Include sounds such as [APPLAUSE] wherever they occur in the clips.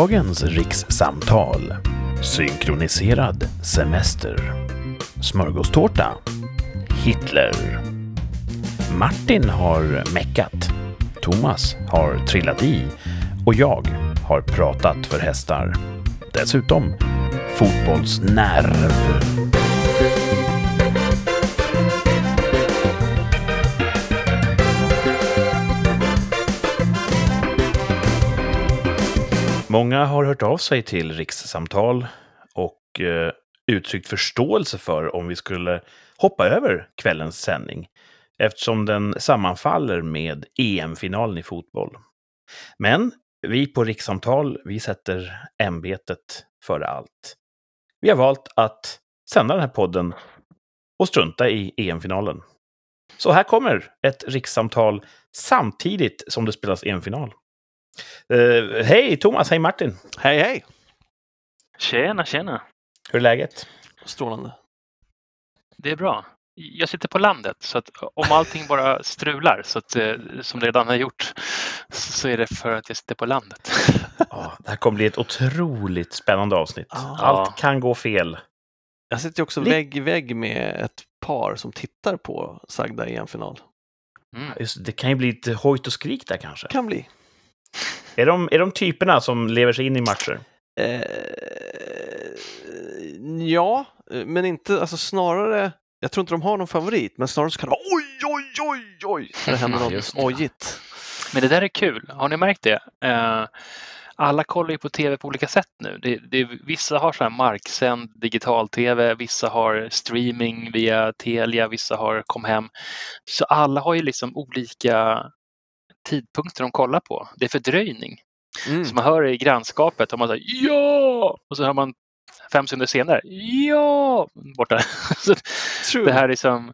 Dagens rikssamtal. Synkroniserad semester. Smörgåstårta. Hitler. Martin har meckat. Thomas har trillat i. Och jag har pratat för hästar. Dessutom fotbollsnerv. Många har hört av sig till rikssamtal och eh, uttryckt förståelse för om vi skulle hoppa över kvällens sändning eftersom den sammanfaller med EM-finalen i fotboll. Men vi på rikssamtal, vi sätter ämbetet före allt. Vi har valt att sända den här podden och strunta i EM-finalen. Så här kommer ett rikssamtal samtidigt som det spelas EM-final. Uh, hej Thomas, hej Martin! Hej hej! Tjena, tjena! Hur är läget? Strålande. Det är bra. Jag sitter på landet så att om allting bara strular så att, eh, som det redan har gjort så är det för att jag sitter på landet. [LAUGHS] Ja, det här kommer bli ett otroligt spännande avsnitt. Ja. Allt kan gå fel. Jag sitter också vägg i vägg med ett par som tittar på sagda EM-final. Mm. Det kan ju bli lite hojt och skrik där kanske. Kan bli. Är de, är de typerna som lever sig in i matcher? Eh, ja, men inte, alltså snarare, jag tror inte de har någon favorit, men snarare så kan vara oj, oj, oj, oj, när det händer något ojigt. Men det där är kul. Har ni märkt det? Eh, alla kollar ju på tv på olika sätt nu. Det, det, vissa har så här marksänd digital-tv, vissa har streaming via Telia, vissa har kom hem. Så alla har ju liksom olika tidpunkter de kollar på. Det är fördröjning. Mm. Så man hör i grannskapet och man säger ja! Och så hör man fem sekunder senare ja! Borta. [LAUGHS] Det här är som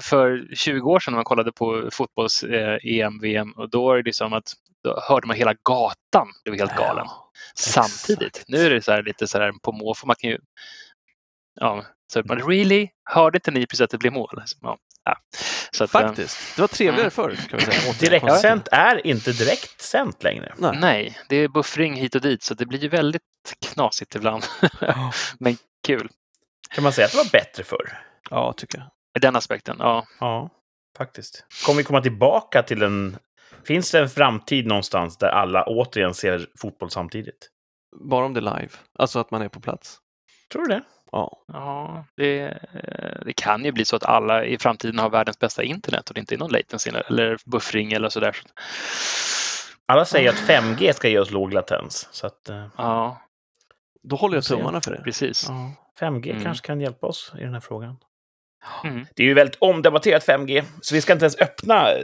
för 20 år sedan när man kollade på fotbolls eh, EM, VM och då är det som att då hörde man hela gatan blev helt galen Ja, samtidigt. exakt. Nu är det så här lite så här på måfå. Man kan ju Ja, så man really? Hörde inte ni precis att det blev mål? Ja, ja. Så att, eh, Faktiskt. Det var trevligare Mm. förr, kan vi säga. Direktsänt är inte direkt sänt längre. Nej. Nej, det är buffring hit och dit så det blir ju väldigt knasigt ibland. [LAUGHS] Men kul Kan man säga att det var bättre förr? Ja, tycker jag. i den aspekten. Ja, Ja, faktiskt. Kommer vi komma tillbaka till en... Finns det en framtid någonstans där alla återigen ser fotboll samtidigt? Bara om det är live, alltså att man är på plats. Tror du det? Ja, ja det, det kan ju bli så att alla i framtiden har världens bästa internet och det inte är någon latency eller- buffring eller sådär. Alla säger att 5G ska ge oss låg latens. Så att, eh, Ja, då håller jag tummarna för det. precis. ja, 5G Mm. kanske kan hjälpa oss i den här frågan. Mm. Det är ju väldigt omdebatterat 5G, så vi ska inte ens öppna eh,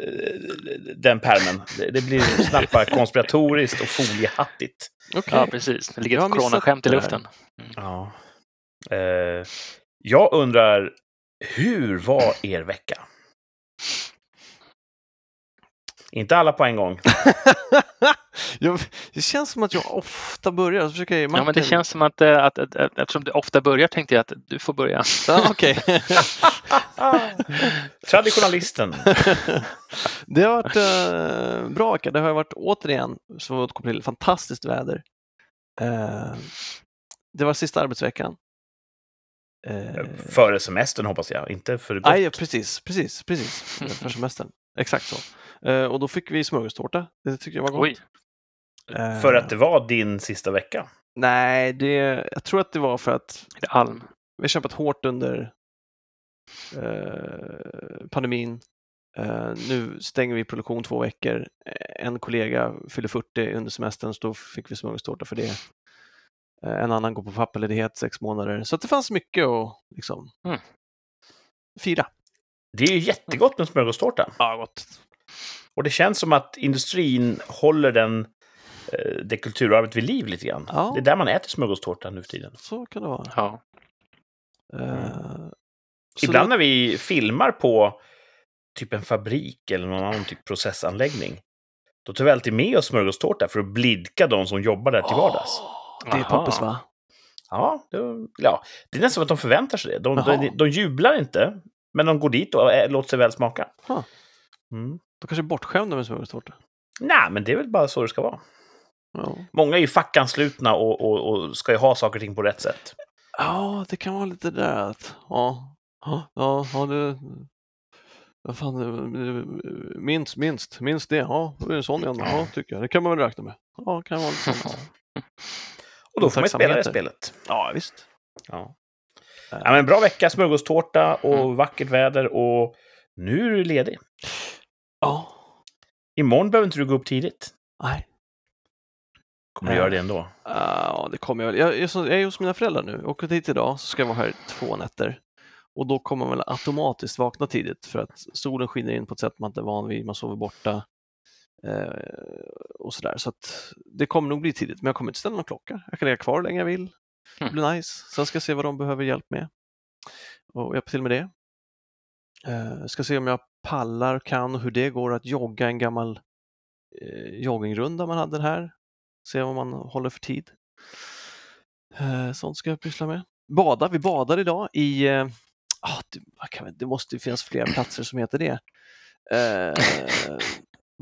den pärmen. Det, det blir [LAUGHS] snabbt bara konspiratoriskt och foliehattigt. Okej. Ja, precis. Det ligger ett coronaskämt i luften. Ja. Eh, jag undrar, hur var er vecka? Inte alla på en gång. jag, det känns som att jag ofta börjar, så försöker jag Ja, men det känns som att, eh, att, att, att eftersom det ofta börjar tänkte jag att du får börja. Ja, okej. Traditionalisten. det har varit eh, bra. Det har varit återigen, som vi återkom till, fantastiskt väder. Eh, det var sista arbetsveckan. Eh, Före semestern hoppas jag, inte för gott. aj, precis, precis, precis. [LAUGHS] För semestern. Exakt så. Eh, och då fick vi smörgåstårta. Det tyckte jag var gott. Oj, För att det var din sista vecka. Nej, det, jag tror att det var för att är det alm? vi har kämpat hårt under eh, pandemin. Eh, nu stänger vi produktion två veckor. Eh, En kollega fyller 40 under semestern, så då fick vi smörgåstårta för det. Eh, en annan går på pappaledighet sex månader. Så att det fanns mycket att liksom, Mm. fira. Det är ju jättegott med smörgåstårta. Ja, gott. Och det känns som att industrin håller den, eh, det kulturarvet vid liv lite grann. Ja. Det är där man äter smörgåstårta nu för tiden. Så kan det vara. Ja. Så Ibland då- när vi filmar på typ en fabrik eller någon annan typ processanläggning, då tar vi alltid med oss smörgåstårta för att blidka de som jobbar där till vardags. Åh, det är poppis va? Ja, det, ja, det är nästan som att de förväntar sig det. De, de, de jublar inte, men de går dit och ä, låter sig väl smaka. Huh. Mm. De kanske är bortskämda med smörgåstårta. Nej, men det är väl bara så det ska vara. Ja. Många är ju fackanslutna och, och, och ska ju ha saker och ting på rätt sätt. ja, det kan vara lite där att, ja, ja, ja, ja det, vad fan, det- minst, minst, minst det, ja, då är det sån igen, ja, tycker jag, det kan man väl räkna med. Ja, det kan vara lite sånt. [LAUGHS] Och då får man ju spela det spelet. Ja, visst. Ja. Ja, men bra vecka, smörgåstårta och vackert väder och nu är du ledig. Ja, Imorgon behöver inte du gå upp tidigt. nej. Kommer du göra det ändå? Ja, det kommer jag väl. Jag, jag är hos mina föräldrar nu. Jag åker dit idag så ska jag vara här två nätter. Och då kommer man väl automatiskt vakna tidigt för att solen skiner in på ett sätt man inte är van vid. Man sover borta eh, och sådär. Så att det kommer nog bli tidigt, men jag kommer inte ställa någon klocka. Jag kan ligga kvar hur länge jag vill. Det Mm. blir nice. Sen ska jag se vad de behöver hjälp med och hjälpa till med det. Eh, ska se om jag pallar, kan och hur det går att jogga en gammal eh, joggingrunda man hade här. Se vad man håller för tid. Eh, sånt ska jag pyssla med. Bada, vi badar idag i, eh, ah, det, det måste finnas fler platser som heter det. Eh,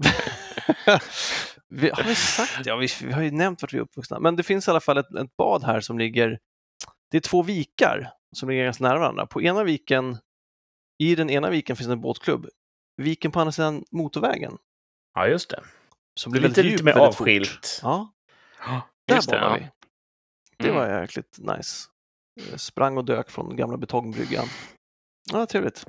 [LAUGHS] vi, har vi sagt Ja, vi, vi har ju nämnt vart vi är uppvuxna, men det finns i alla fall ett, ett bad här som ligger, det är två vikar som ligger ganska nära varandra. På ena viken, i den ena viken finns en båtklubb. Viken på andra sidan motorvägen. Ja, just det. Som blir Lite, lite mer fort. avskilt. Ja, där Just det, badade ja. vi. Det Mm. var jäkligt nice. Eh, Sprang och dök från gamla betongbryggan. Ja, trevligt.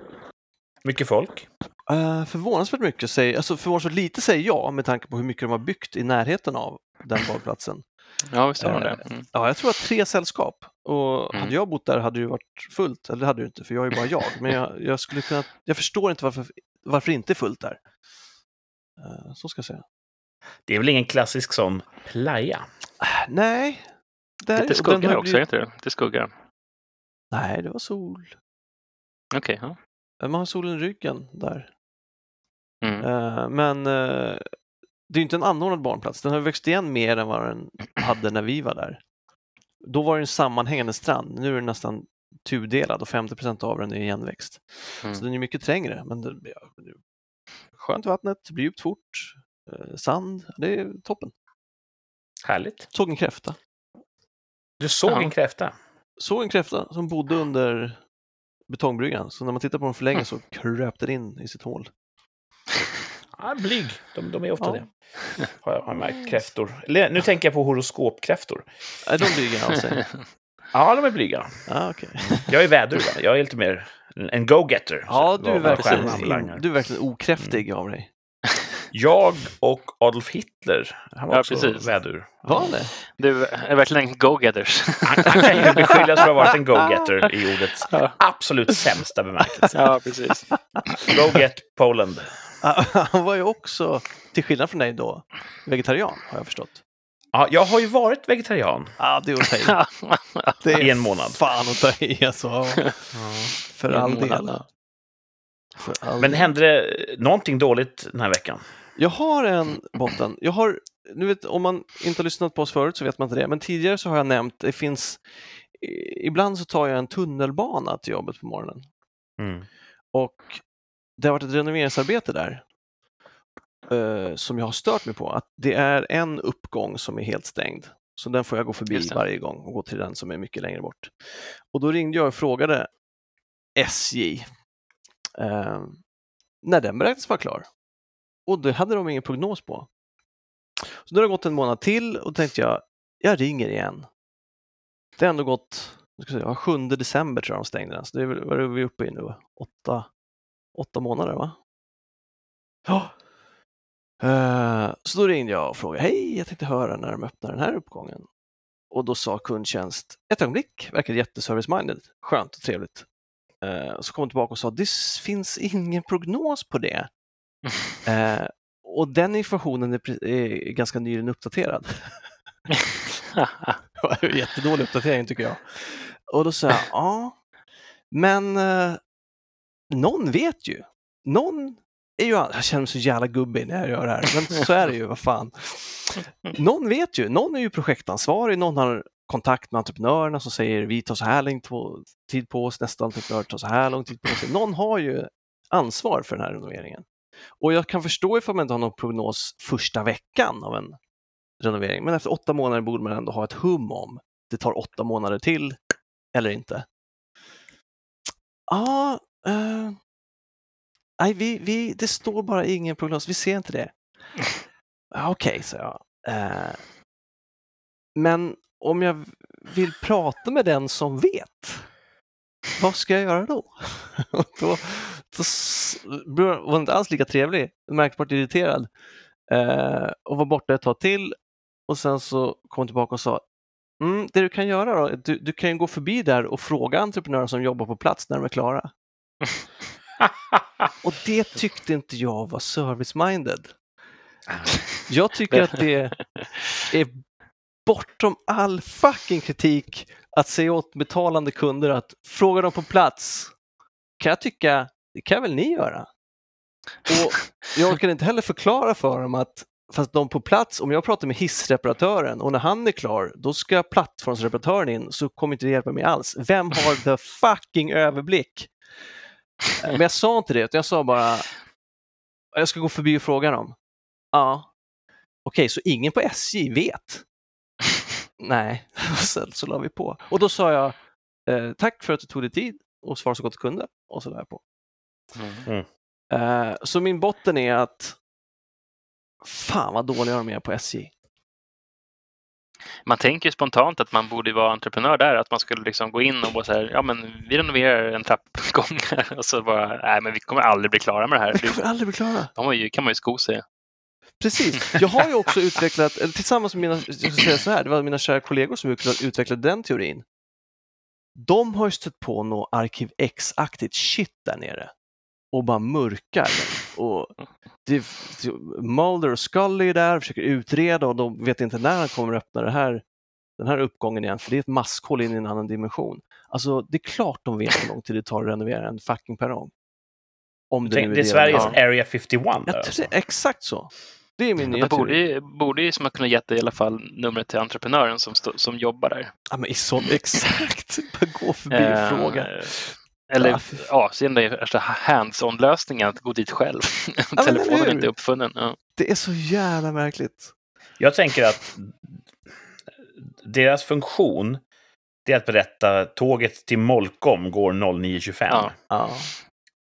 Mycket folk. Uh, förvånansvärt mycket, säger, alltså förvånansvärt lite säger jag med tanke på hur mycket de har byggt i närheten av den badplatsen. [LAUGHS] Ja, visst har de det. Eh, Mm. Ja, jag tror att tre sällskap. Och Mm. hade jag bott där hade det ju varit fullt, eller det hade det inte för jag är ju bara jag. Men jag, jag skulle kunna, jag förstår inte varför, varför det inte är fullt där. Eh, så ska jag säga. Det är väl ingen klassisk sån playa? Nej. Där, Lite skugga också, blivit- är det inte det? Lite skugga. Nej, det var sol. Okej, ja. Man har solen i ryggen där. Mm. Eh, Men eh, det är ju inte en anordnad barnplats. Den har växt igen mer än vad den [CLEARS THROAT] hade när vi var där. Då var det en sammanhängande strand. Nu är den nästan tudelad och 50% av den är igenväxt. Mm. Så den är mycket trängre. Men det, ja, skönt vattnet, det blir djupt fort, eh, sand. Det är toppen. Härligt. Såg en kräfta. Du såg Ja. en kräfta. Såg en kräfta som bodde under betongbryggan. Så när man tittar på den för länge så kröp den in i sitt hål. Ja, blyg. De, de är ofta Ja. det. Har jag, märkt. Kräftor. Nu tänker jag på horoskopkräftor. Är de blyga av sig? [LAUGHS] Ja, de är blyga. Ah, okej. Jag är vädur? Jag är lite mer en go-getter. Ja, du är, verkligen, du är verkligen okräftig av dig. Jag och Adolf Hitler, han var Ja, också precis. vädur. Var det? Du är verkligen go-getters. Han, han kan ju beskyllas för att ha varit en go-getter [LAUGHS] i ordets absolut sämsta bemärkelse. ja, precis. Go get Poland. [LAUGHS] Han var ju också, till skillnad från dig då, vegetarian har jag förstått. Ja, jag har ju varit vegetarian Ja, det är att ta i. Det är i en månad. fan att ta i alltså. För all del. För all Men del. hände det någonting dåligt den här veckan? Jag har en botten. Jag har, nu vet, om man inte har lyssnat på oss förut så vet man inte det, men tidigare så har jag nämnt, det finns, ibland så tar jag en tunnelbana till jobbet på morgonen Mm. och det har varit ett renoveringsarbete där eh, som jag har stört mig på. Att det är en uppgång som är helt stängd. Så den får jag gå förbi varje gång och gå till den som är mycket längre bort. Och då ringde jag och frågade SJ eh, när den beräknas vara klar. Och det hade de ingen prognos på. Så nu har det gått en månad till och då tänkte jag, jag ringer igen. Det har ändå gått, jag ska säga, 7 december tror jag de stängde den, så det är, vad är vi uppe i nu? Åtta, åtta månader va? Ja. Eh, så då ringde jag och frågade, hej, jag tänkte höra när de öppnar den här uppgången. Och då sa kundtjänst, ett ögonblick, verkar jätteservice-minded, skönt och trevligt. Och så kom de tillbaka och sa, det finns ingen prognos på det. [LAUGHS] Eh, och den informationen är, är ganska nyligen uppdaterad. [LAUGHS] Jättedålig uppdatering tycker jag. Och då sa jag, ja, men någon vet ju. Någon är ju, jag känner mig så jävla gubbig när jag gör det här, men så är det ju, vad fan. [LAUGHS] Någon vet ju, någon är ju projektansvarig, någon har kontakt med entreprenörerna som säger vi tar så här lång tid på oss, nästa entreprenör tar så här lång tid på sig. Någon har ju ansvar för den här renoveringen. Och jag kan förstå ifall man inte har någon prognos första veckan av en renovering. Men efter åtta månader borde man ändå ha ett hum om det tar åtta månader till eller inte. Ja, eh, nej, vi, vi, det står bara ingen prognos, vi ser inte det. [LAUGHS] Okej, okay, så jag. Eh, men om jag vill prata med den som vet, vad ska jag göra då? [LAUGHS] då, då var inte alls lika trevlig, märkbart irriterad eh, och var borta ett tag till och sen så kom tillbaka och sa mm, det du kan göra då, du, du kan gå förbi där och fråga entreprenörer som jobbar på plats när de är klara. [LAUGHS] och det tyckte inte jag var service-minded. Ah. Jag tycker att det är bortom all fucking kritik att säga åt betalande kunder att fråga dem på plats. Kan jag tycka, det kan väl ni göra? Och jag kan inte heller förklara för dem att fast de på plats, om jag pratar med hissreparatören och när han är klar, då ska plattformsreparatören in så kommer inte det hjälpa mig alls. Vem har the fucking överblick? Men jag sa inte det, jag sa bara jag ska gå förbi och fråga dem. Ja, okej, okay, så ingen på SJ vet? [LAUGHS] Nej, [LAUGHS] sen så la vi på. Och då sa jag eh, tack för att du tog dig tid och svara så gott du kunde och så la jag på. Mm. Eh, så min botten är att fan vad dåliga de är på SJ. Man tänker spontant att man borde vara entreprenör där, att man skulle liksom gå in och bara så här, ja men vi renoverar en trappuppgång här [LAUGHS] och så bara, nej men vi kommer aldrig bli klara med det här. Vi kommer aldrig bli klara. De kan man ju sko sig. Precis. Jag har ju också utvecklat, eller tillsammans med mina, jag ska säga så här, det var mina kära kollegor som utvecklade den teorin. De har ju stött på något Arkiv X-aktigt shit där nere och bara mörkar. Och det, Mulder och Scully är där och försöker utreda och de vet inte när han kommer öppna det här, den här uppgången igen, för det är ett maskhål in i en annan dimension. Alltså, det är klart de vet hur lång tid det tar att renovera en fucking perrong. Om det, Tänk, det är Sveriges ja. Area 51 där, alltså. Exakt så. Det är min nya borde, teori. Borde ju som kunna gett i alla fall numret till entreprenören som, som jobbar där. Ja, men så, [LAUGHS] exakt, gå förbi och uh, fråga. Eller ja, ja sen är hands-on-lösningen att gå dit själv. Ja, [LAUGHS] Telefonen är inte uppfunnen. Ja. Det är så jävla märkligt. Jag tänker att deras funktion det är att berätta tåget till Molkom går 09.25. Ja. ja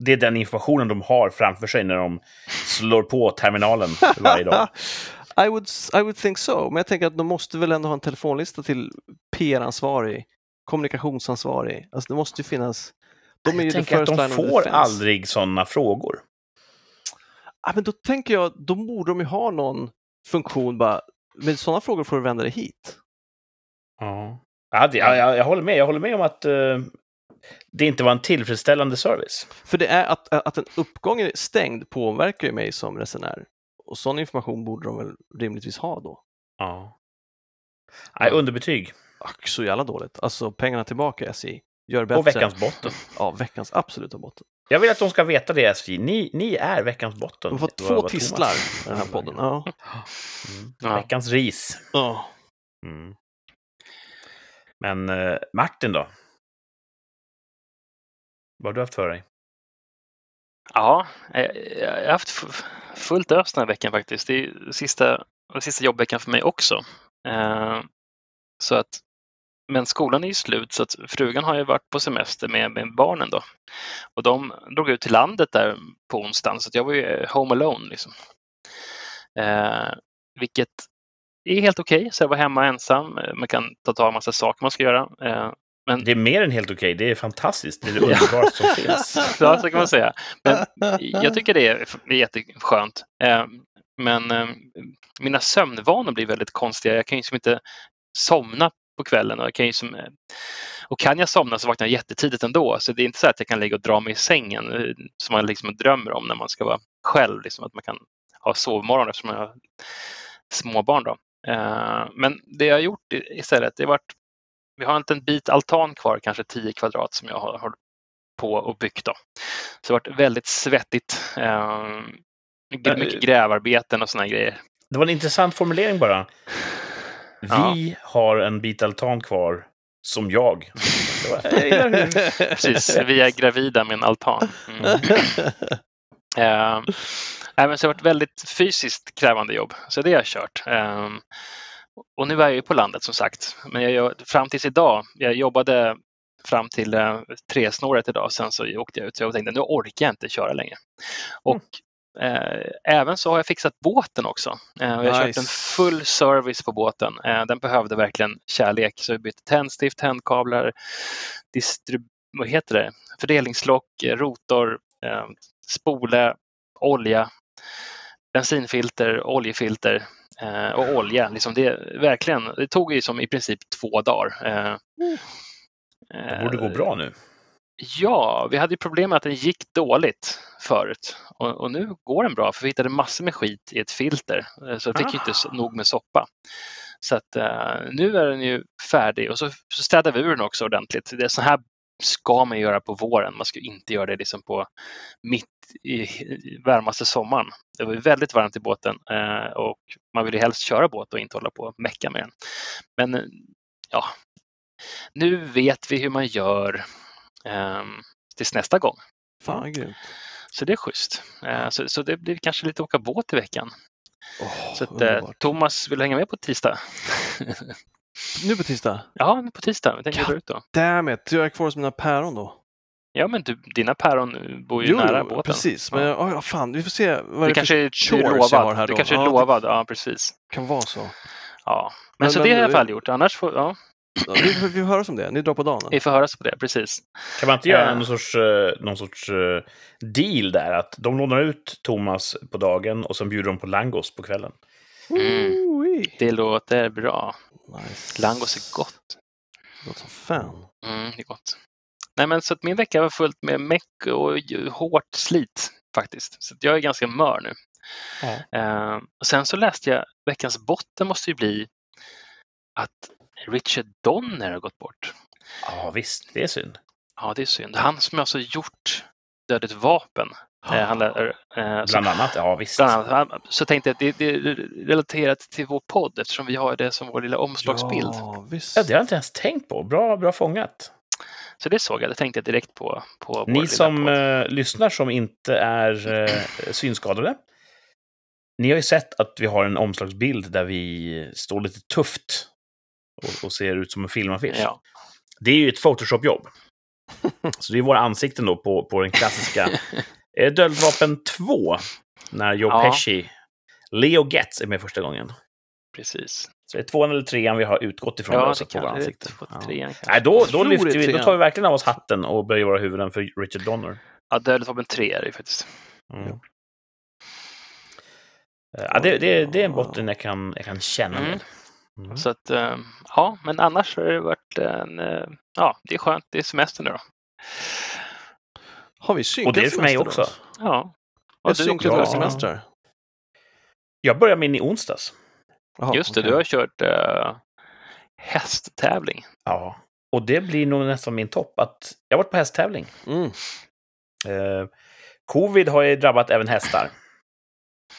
det är den informationen de har framför sig när de slår på terminalen varje dag. [LAUGHS] I would, I would think so, men jag tänker att de måste väl ändå ha en telefonlista till PR-ansvarig, kommunikationsansvarig. Alltså det måste ju finnas. De är jag tänker att de får aldrig sådana frågor. Ja, men då tänker jag, då borde de ju ha någon funktion bara, med sådana frågor får du vända dig hit. Ja. Ja, det, jag, jag, håller med. Jag håller med om att uh, det inte var en tillfredsställande service. För det är att, att en uppgång är stängd påverkar ju mig som resenär. Och sån information borde de väl rimligtvis ha då? Ja. Nej, underbetyg. Ack, så jävla dåligt. Alltså pengarna tillbaka SJ. Gör bättre. Och veckans botten. Ja, veckans absoluta botten. Jag vill att de ska veta det SJ. Ni, ni är veckans botten. Har fått två tistlar i den här podden. Ja. Mm. ja. Veckans ris. Ja. Mm. Men eh, Martin då? Vad har du haft för dig? Ja, eh, jag har haft fullt ös den här veckan faktiskt. Det är sista, sista jobbveckan för mig också. Eh, så att, men skolan är ju slut så att frugan har ju varit på semester med, med barnen då. Och de drog ut till landet där på onsdagen så jag var ju home alone. Liksom. Eh, vilket är helt okej, okay. så jag var hemma ensam. Man kan ta tag i massa saker man ska göra. Men... Det är mer än helt okej, okay. det är fantastiskt. Det är det [LAUGHS] underbaraste som finns. [LAUGHS] Ja, så kan man säga. Men jag tycker det är jätteskönt. Eh, men eh, mina sömnvanor blir väldigt konstiga. Jag kan ju liksom inte somna på kvällen. Och, kan ju som, eh, och kan jag somna så vaknar jag jättetidigt ändå. Så det är inte så att jag kan ligga och dra mig i sängen som man liksom drömmer om när man ska vara själv. Liksom att man kan ha sovmorgon eftersom jag har småbarn. Då. Men det jag har gjort istället, det har varit vi har inte en bit altan kvar, kanske 10 kvadrat som jag har på och byggt. Då. Så det har varit väldigt svettigt. Eh, mycket grävarbeten och sådana grejer. Det var en intressant formulering bara. Vi ja. har en bit altan kvar som jag. [LAUGHS] Precis, [LAUGHS] vi är gravida med en altan. Mm. [LAUGHS] eh, men så det har varit väldigt fysiskt krävande jobb, så det har jag kört. Eh, och nu är jag ju på landet som sagt. Men jag, fram tills idag, jag jobbade fram till eh, tresnåret idag, sen så åkte jag ut. Så jag tänkte nu orkar jag inte köra längre. Och eh, även så har jag fixat båten också. Eh, jag har Nice. köpt en full service på båten. Eh, den behövde verkligen kärlek, så jag bytte tändstift, tändkablar, distrib- vad heter det? fördelningslock, eh, rotor, eh, spole, olja, bensinfilter, oljefilter eh, och olja. Liksom det, verkligen, det tog ju som i princip två dagar. Eh, Det borde gå bra nu. Ja, vi hade ju problem med att den gick dåligt förut och, och nu går den bra för vi hittade massor med skit i ett filter eh, så jag fick ah. inte nog med soppa. Så att uh, nu är den ju färdig och så, så städar vi ur den också ordentligt. Det är så här ska man göra på våren. Man ska inte göra det liksom på mitt i varmaste sommaren. Det var väldigt varmt i båten eh, och man vill ju helst köra båt och inte hålla på och mecka med den. Men ja, nu vet vi hur man gör tills nästa gång. Fan grymt. Så det är schysst. Eh, så, så det blir kanske lite åka båt i veckan. Åh, Så att, eh. Thomas vill hänga med på tisdag. [LAUGHS] Nu på tisdag? ja, men på tisdag. Vi tänker ut då. Damn it, jag är kvar hos mina päron då. Ja, men du, dina päron bor ju nära båten. precis. Men Ja. ja. fan, vi får se vad Du det kanske är chores jag lovad. har här Du då. kanske är ja, lovad. Ja, precis. Kan vara så. Ja. Men, Men- så men det har jag i alla du- fall gjort. Annars får ja, Ja, vi, vi, hörs om det. Ni drar på dagen? vi får höras på det. Precis. Kan man inte göra Eh. någon sorts, eh, någon sorts eh, deal där? Att de lånar ut Thomas på dagen och sen bjuder de på langos på kvällen. Mm. Det låter bra. Nice. Langos är gott. Gott som fan. Mm, det är gott. Nej, men så att min vecka var fullt med meck och hårt slit faktiskt. Så att jag är ganska mör nu. Ja. Eh, och sen så läste jag veckans botten måste ju bli att Richard Donner har gått bort. ja, visst. Det är synd. Ja, det är synd. Han som alltså gjort Dödligt vapen. Eh, han, så, Bland annat. Ja, visst. bland annat, så tänkte jag att det, det är relaterat till vår podd eftersom vi har det som vår lilla omslagsbild. Ja, visst. Ja, det har jag inte ens tänkt på. Bra, bra fångat. Så det såg jag. Det tänkte jag direkt på. på vår Ni lilla som podd. eh, lyssnar som inte är eh, synskadade. Ni har ju sett att vi har en omslagsbild där vi står lite tufft och, och ser ut som en filmaffisch. Ja. Det är ju ett Photoshop-jobb. [LAUGHS] Så det är våra ansikten då på, på den klassiska eh, Dödligt vapen 2. När Joe Ja. Pesci, Leo Getz är med första gången. Precis. Så det är tvåan eller trean vi har utgått ifrån. Ja, det så på kan våra det. ansikten. Ja. trean. Nej, då, då, lyfter det är vi, då tar vi verkligen av oss hatten och böjer våra huvuden för Richard Donner. Ja, Dödligt vapen 3 är det faktiskt. Mm. Ja. Ja, det, det, det är en botten jag kan, jag kan känna Mm. med. Mm. Så att, eh, ja, men annars har det varit en, eh, ja, det är skönt. Det är semester nu då. Har vi synkat Och det är för mig semester också. då? Ja. Jag Och du synkat också, semestrar. Jag börjar min i onsdags. Jaha, Just det, okej. du har kört uh, hästtävling. Ja. Och det blir nog nästan min topp. Att jag har varit på hästtävling. Mm. Eh, covid har ju drabbat även hästar.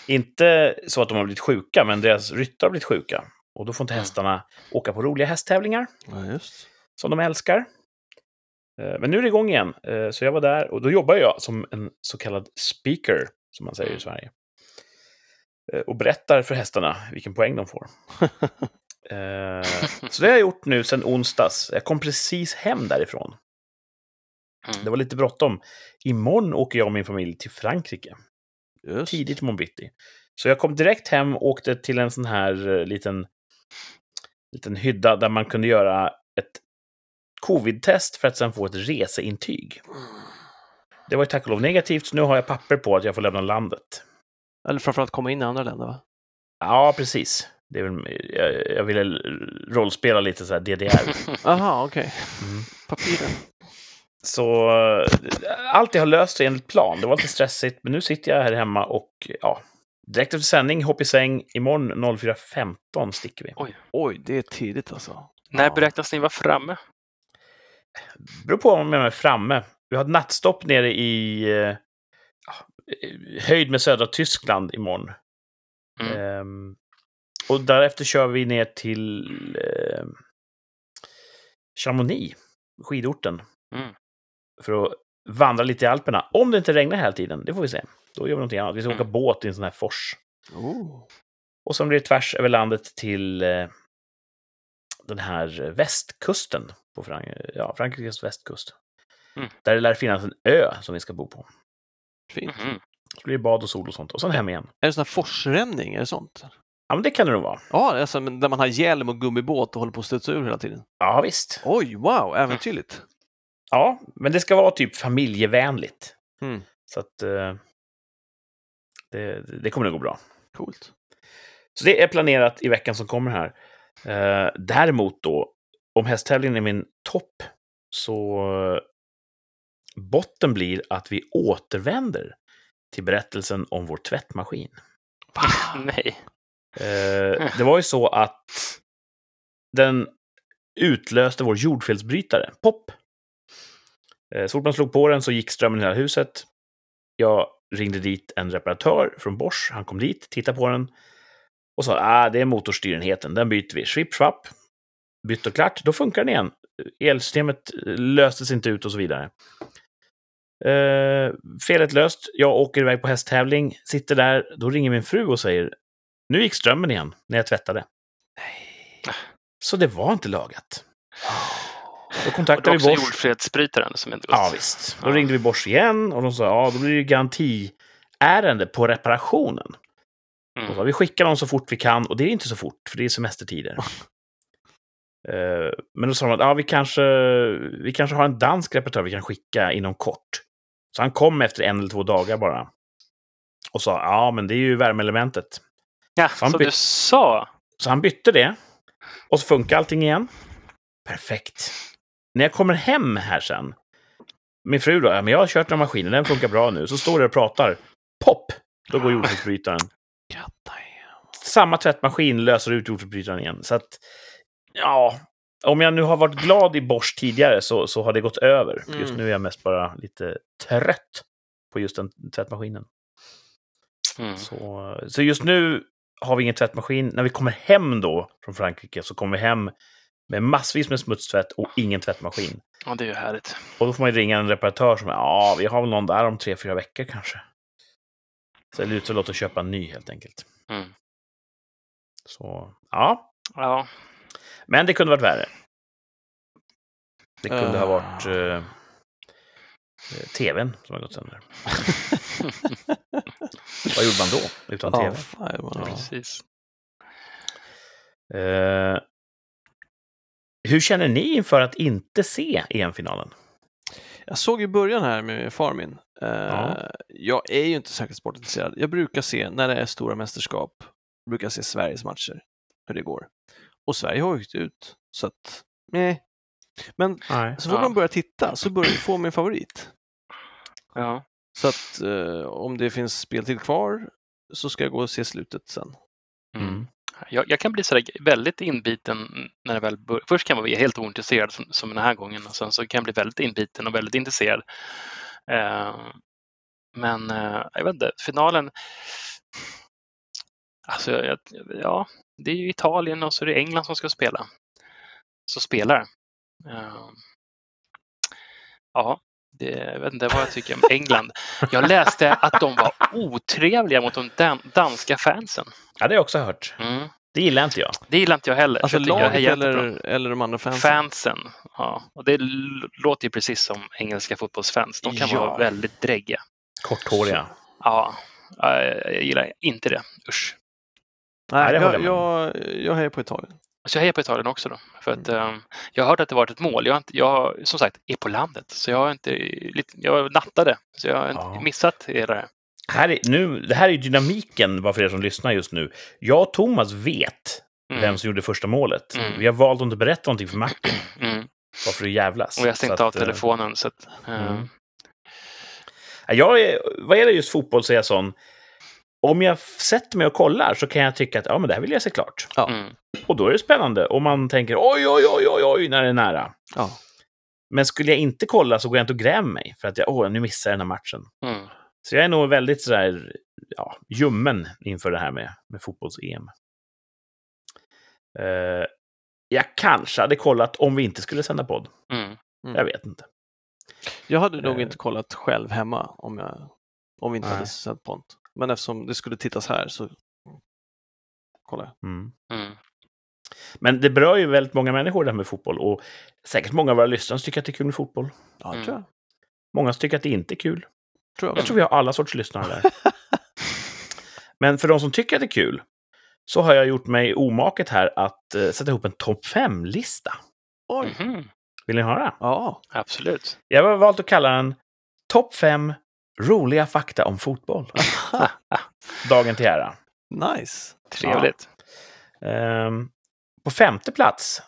Inte så att de har blivit sjuka, men deras ryttare har blivit sjuka. Och då får inte hästarna åka på roliga hästtävlingar Ja, som de älskar. Eh, Men nu är det igång igen. Eh, Så jag var där och då jobbar jag som en så kallad speaker, som man säger i Mm. Sverige. Eh, Och berättar för hästarna vilken poäng de får. [LAUGHS] Så det har jag gjort nu sedan onsdags. Jag kom precis hem därifrån. Mm. Det var lite bråttom. Imorgon åker jag och min familj till Frankrike. Just. Tidigt imorgon bitti. Så jag kom direkt hem och åkte till en sån här liten, liten hydda där man kunde göra ett covid-test för att sen få ett reseintyg. Det var ju tack och lov negativt, så nu har jag papper på att jag får lämna landet. Eller framförallt komma in i andra länder va? Ja, precis. Det väl, jag, jag ville rollspela lite så här DDR. [LAUGHS] Aha, okej. Mm. Papiren. Så eh, allt jag har löst sig enligt plan. Det var lite stressigt, men nu sitter jag här hemma och ja, direkt efter sändning, hopp i säng. Imorgon 04.15 sticker vi. Oj, det är tidigt alltså. När Ja. beräknas ni vara framme? beror på om jag är framme. Vi har ett nattstopp nere i eh, ja, eh, höjd med södra Tyskland imorgon. Mm. Ehm, och därefter kör vi ner till eh, Chamonix, skidorten, Mm. för att vandra lite i Alperna. Om det inte regnar hela tiden, det får vi se. Då gör vi någonting annat. Vi ska Mm. åka båt i en sån här fors. Oh. Och sen blir det tvärs över landet till eh, den här västkusten på Frank ja, Frankrikes västkust. Mm. Där det lär finnas en ö som vi ska bo på. Fint. Mhm. Så blir det bad och sol och sånt. Och sen hem igen. Är det sån här forsränning? Är det sånt? Ja, men det kan det nog vara. Ja, alltså, där man har hjälm och gummibåt och håller på att studsa ur hela tiden. Ja, visst. Oj, wow, äventyrligt. Ja, men det ska vara typ familjevänligt. Mm. Så att eh, det, det kommer att gå bra. Coolt. Så det är planerat i veckan som kommer här. Eh, däremot då, om hästtävlingen är min topp, så eh, botten blir att vi återvänder till berättelsen om vår tvättmaskin. [LAUGHS] Nej. Eh, det var ju så att den utlöste vår jordfelsbrytare, POP. Eh, så fort man slog på den så gick strömmen i hela huset. Jag ringde dit en reparatör från Bosch. Han kom dit, tittade på den och sa ah, det är motorstyrenheten, den byter vi. Swipp, swapp. Bytt och klart, då funkar den igen. Elsystemet löstes inte ut och så vidare. Eh, felet löst. Jag åker iväg på hästtävling, sitter där, då ringer min fru och säger nu gick strömmen igen när jag tvättade. Så det var inte lagat. [GASPS] [GASPS] Då Och kontaktade då vi Bosch. som inte Ja, visst. Då Ja. ringde vi Bosch igen och de sa ja, då blir det garantiärende på reparationen. Och så, Mm. vi skickar dem så fort vi kan och det är inte så fort, för det är semestertider. [LAUGHS] Eh, Men då sa de att ja, vi, kanske, vi kanske har en dansk reparatör vi kan skicka inom kort. Så han kom efter en eller två dagar bara. Och sa ja, men det är ju värmeelementet. Ja, som by- du sa. Så han bytte det. Och så funkar allting igen. Perfekt. När jag kommer hem här sen. Min fru då, ja, men jag har kört den här maskinen, den funkar bra nu. Så står det och pratar. Pop! Då går jordfelsbrytaren. Samma tvättmaskin löser ut jordfelsbrytaren igen. Så att, ja. Om jag nu har varit glad i Bosch tidigare så, så har det gått över. Mm. Just nu är jag mest bara lite trött på just den tvättmaskinen. Mm. Så, så just nu har vi ingen tvättmaskin. När vi kommer hem då från Frankrike så kommer vi hem med massvis med smutstvätt och ingen tvättmaskin. Ja, det är ju härligt. Och då får man ju ringa en reparatör som ja, vi har väl någon där om tre, fyra veckor kanske. Så det lutar åt att köpa en ny helt enkelt. Mm. Så ja, Ja, men det kunde varit värre. Det kunde ha Ah. varit eh, eh, tvn som har gått sönder. [LAUGHS] Vad gjorde man då utan Ja, tv? fan, bra. precis. Eh, hur känner ni inför att inte se EM-finalen? Jag såg i början här med far min. Eh, Ja. Jag är ju inte särskilt sportintresserad. Jag brukar se, när det är stora mästerskap, brukar jag se Sveriges matcher, hur det går. Och Sverige har åkt ut, så att, nej. Men Nej. så fort Ja. man börjar titta så börjar vi få min favorit. Ja. Så att eh, om det finns speltid kvar så ska jag gå och se slutet sen. Mm. Jag, jag kan bli sådär väldigt inbiten när det väl börjar. Först kan jag vara helt ointresserad som, som den här gången och sen så kan jag bli väldigt inbiten och väldigt intresserad. Eh, men eh, jag vet inte, finalen... Alltså, jag, ja, det är ju Italien och så är det England som ska spela. Så spelar. Eh, ja, jag vet inte vad jag tycker om England. Jag läste att de var otrevliga mot de dan danska fansen. Ja, det har jag också hört. Mm. Det gillar inte jag. Det gillar inte jag heller. Alltså laget eller, eller de andra fansen? Fansen. Ja. Och det låter ju precis som engelska fotbollsfans. De kan Ja. vara väldigt dräggiga. Korthåriga. Ja, ja, jag gillar inte det. Usch. Nej, det Nej, jag, jag, jag hejar på Italien. Så jag hejar på Italien också då. För att, eh, jag har hört att det varit ett mål. Jag, inte, jag som sagt är på landet. Så jag har inte, jag nattade. Så jag har inte Ja. missat hela det här. Är, nu, det här är dynamiken, bara för er som lyssnar just nu. Jag och Thomas vet Mm. vem som gjorde första målet. Mm. Vi har valt att inte berätta någonting för Martin, [CLEARS THROAT] Mm. bara för att jävlas. Och jag stängde Så av eh, telefonen. Så att, Mm. Jag är, vad gäller just fotboll så är jag sån, om jag sätter mig och kollar så kan jag tycka att ja, men det här vill jag se klart. mm. Och då är det spännande. Och man tänker oj, oj, oj, oj, oj, när det är nära. Ja. Men skulle jag inte kolla så går jag inte och grämer mig för att jag, åh, nu missar jag den här matchen. Mm. Så jag är nog väldigt sådär, ja, ljummen inför det här med, med fotbolls-EM. Eh, jag kanske hade kollat om vi inte skulle sända podd. Mm. Mm. Jag vet inte. Jag hade nog Eh. inte kollat själv hemma om, jag, om vi inte Nej. hade sänt på det. Men eftersom det skulle tittas här så kollar jag. Mm. Mm. Men det berör ju väldigt många människor det här med fotboll. Och säkert många av våra lyssnare tycker att det är kul med fotboll. Ja, det Mm. tror jag. Många tycker att det inte är kul. Tror jag. Jag tror vi har alla sorts lyssnare där. [LAUGHS] Men för de som tycker att det är kul så har jag gjort mig omaket här att eh, sätta ihop en topp 5-lista. Oj. Mhm, Vill ni höra? Ja. Absolut. Jag har valt att kalla den Topp 5 roliga fakta om fotboll. [LAUGHS] Dagen till ära. nice. Trevligt. Ehm, på femte plats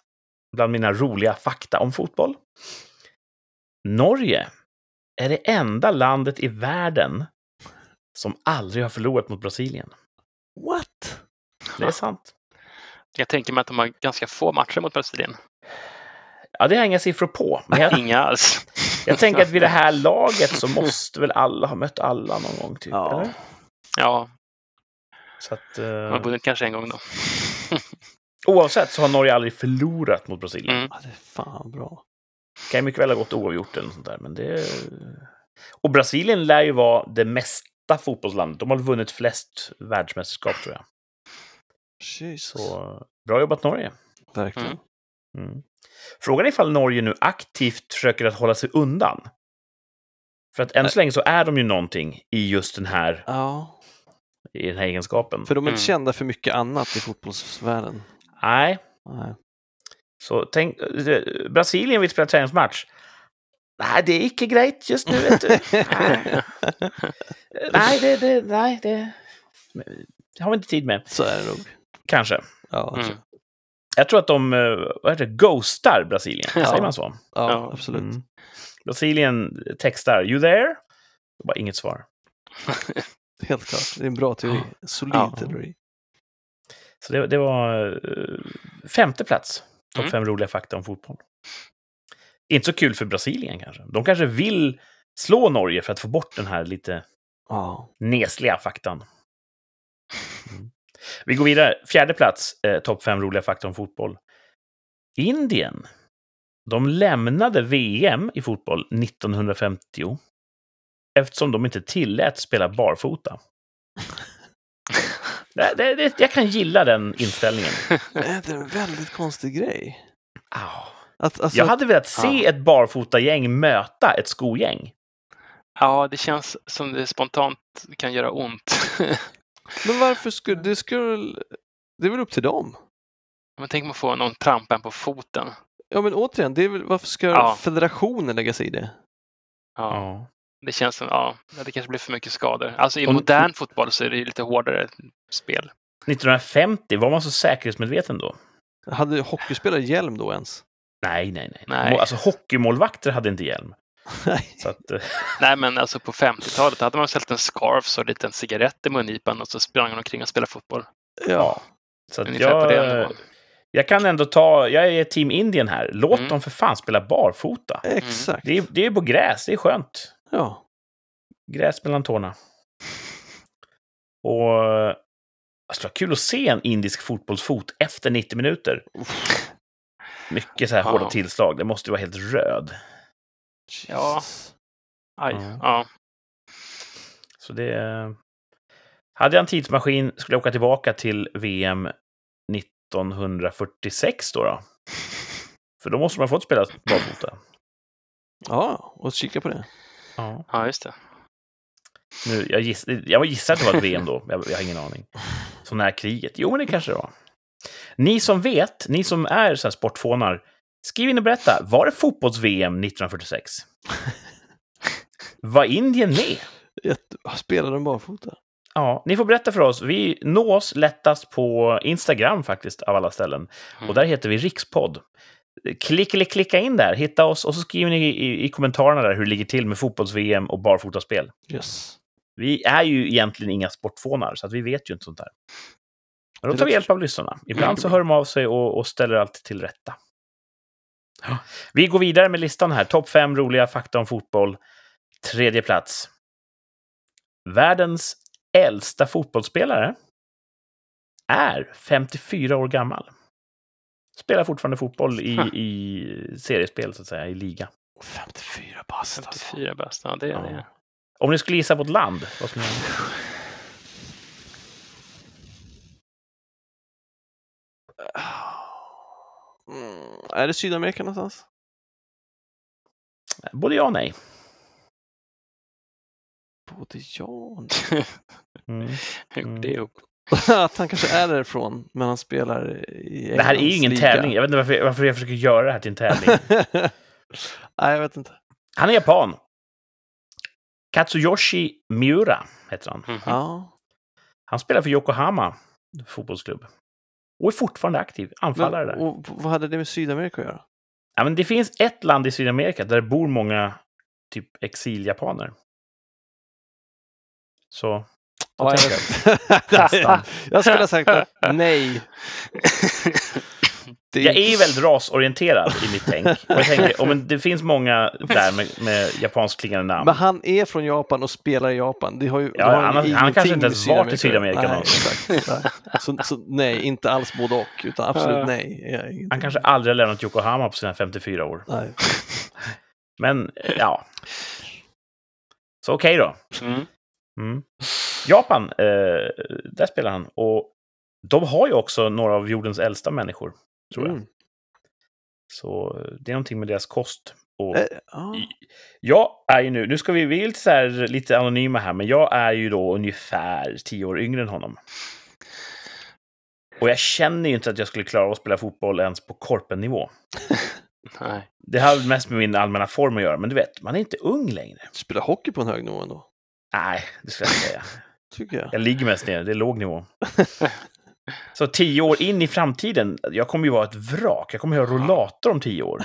bland mina roliga fakta om fotboll. Norge är det enda landet i världen som aldrig har förlorat mot Brasilien. What? Det är sant. Jag tänker mig att de har ganska få matcher mot Brasilien. Ja, det har jag inga siffror på. Men jag, Inga alls. jag tänker att vid det här laget så måste väl alla ha mött alla någon gång. Typ, Ja. eller? Ja, Så att, har eh, vunnit kanske en gång då. oavsett så har Norge aldrig förlorat mot Brasilien. Mm. Ja, det är fan bra. kan ju mycket väl ha gått oavgjort eller sånt där. Men det... Och Brasilien lär ju vara det mesta fotbollslandet. De har vunnit flest världsmästerskap tror jag. Jesus. Så bra jobbat Norge. Verkligen. Mm. Mm. Frågan är ifall Norge nu aktivt försöker att hålla sig undan. För att än så länge så är de ju någonting i just den här, Ja, i den här egenskapen. för de är inte Mm. kända för mycket annat i fotbollsvärlden. Nej, Nej. så tänk, Brasilien vill spela träningsmatch. Nej, det är icke grejt just nu. Vet du. [LAUGHS] Nej. nej, det, det, nej, det, det har vi inte tid med. Så är det nog. Kanske. Ja, Mm. Jag tror att de eh, vad heter det, ghostar Brasilien. Ja. Säger man så? ja, Ja. absolut. Mm. Brasilien textar “You there?” Det var inget svar. [LAUGHS] Helt klart. Det är en bra teori. Solid Ja. teori. Så det, det var eh, femte plats. Topp Mm. fem roliga fakta om fotboll. Inte så kul för Brasilien kanske. De kanske vill slå Norge för att få bort den här lite Ja. nesliga faktan. [LAUGHS] Mm. Vi går vidare. Fjärde plats, eh, topp fem roliga fakta om fotboll. Indien. De lämnade VM i fotboll 1950 eftersom de inte tillät spela barfota. [LAUGHS] Det, det, det, jag kan gilla den inställningen. [LAUGHS] Det är en väldigt konstig grej. Au. Att, alltså, Jag hade velat se Ja. ett barfotagäng möta ett skogäng. Ja, det känns som det spontant kan göra ont. [LAUGHS] Men varför skulle det skulle... Det är väl upp till dem? Men tänk om att få någon trampa en på foten. Ja, men återigen, det är väl, varför ska Ja. federationen lägga sig i det? Ja, Det känns som, ja, det kanske blir för mycket skador. Alltså i Om- modern fotboll så är det ju lite hårdare spel. 1950, var man så säkerhetsmedveten då? Hade hockeyspelare hjälm då ens? Nej, nej, nej. Nej. Alltså hockeymålvakter hade inte hjälm. Nej. Så att, eh, [LAUGHS] Nej, men alltså på 50-talet hade man ställt en scarf och lite en cigarett i mungipan och så sprang man omkring och spelade fotboll. Ja. så att Ungefär på den jag, jag kan ändå ta, jag är team Indien här. Låt Mm. dem för fan spela barfota. Exakt. Det är, det är på gräs, det är skönt. Ja. Gräs mellan tårna. Och det skulle vara kul att se en indisk fotbollsfot efter 90 minuter. Mycket så här Ja. hårda tillslag. Det måste ju vara helt röd. Ja. Aj, Ja. ja. Så det... Hade jag en tidsmaskin skulle jag åka tillbaka till VM 1946 då. då. För då måste man ha fått spela barfota. Ja, och kika på det. Ja. ja, just det. Nu, jag, giss, jag gissar att det var ett VM då. Jag, jag har ingen aning. Så när kriget? Jo, men det kanske det var. Ni som vet, ni som är så här sportfånar, skriv in och berätta. Var det fotbolls-VM 1946? Var Indien med? Jätte... Spelar de barfota? Ja, ni får berätta för oss. Vi nås lättast på Instagram faktiskt, av alla ställen. Mm. Och där heter vi Rikspodd. Klick, klick, klicka in där, hitta oss och så skriver ni i, i kommentarerna där hur det ligger till med fotbolls-VM och barfotaspel. Yes. Vi är ju egentligen inga sportfånar, så att vi vet ju inte sånt där. Men då tar vi hjälp av lyssnarna. Ibland så bra. hör de av sig och, och ställer allt till rätta. Vi går vidare med listan här. Topp fem roliga fakta om fotboll. Tredje plats. Världens äldsta fotbollsspelare är 54 år gammal. Spelar fortfarande fotboll i, Huh. i seriespel, så att säga, i liga. 54 bast alltså. 54 bäst, ja det är Ja. det. Om ni skulle gissa på ett land, vad skulle ni [LAUGHS] göra? är det Sydamerika någonstans? Både ja och nej. Både ja och [LAUGHS] Mm. Hur går det ihop? [LAUGHS] Att han kanske är därifrån, men han spelar i Det här är ju Englands ingen liga. tävling. Jag vet inte varför, varför jag försöker göra det här till en tävling. [LAUGHS] Nej, jag vet inte. Han är japan. Katsuyoshi Miura heter han. Mhm. Ja. Han spelar för Yokohama fotbollsklubb. Och är fortfarande aktiv. Anfallare Men, där. och vad hade det med Sydamerika att göra? Ja, men det finns ett land i Sydamerika där det bor många typ exiljapaner. Så... Ja, jag, [LAUGHS] jag skulle ha sagt att nej. [LAUGHS] Det Jag är ju väldigt rasorienterad i mitt tänk. Och jag tänker, oh, men det finns många där med, med japanskt klingande namn. Men han är från Japan och spelar i Japan. Det har ju, Ja, det har han har- han ingenting kanske inte med ens varit i Sydamerika Nej, någonsin. Så, så nej, inte alls både och, utan absolut Ja. nej. Han kanske aldrig har lämnat Yokohama på sina 54 år. Nej. Men, ja. Så okej då. Mm. Mm. Japan, eh, där spelar han. Och de har ju också några av jordens äldsta människor, tror jag. Mm. Så eh, det är någonting med deras kost. Och Eh, ja. jag är ju nu, nu ska vi, vi är lite, så här, lite anonyma här, men jag är ju då ungefär tio år yngre än honom. Och jag känner ju inte att jag skulle klara att spela fotboll ens på korpennivå. [LAUGHS] Nej. Det har mest med min allmänna form att göra, men du vet, man är inte ung längre. Spela hockey på en hög nivå ändå, Nej, det skulle jag inte säga. tycker jag. Jag ligger mest ner, det är låg nivå. [LAUGHS] Så tio år in i framtiden, jag kommer ju vara ett vrak. Jag kommer ju ha rollator om tio år.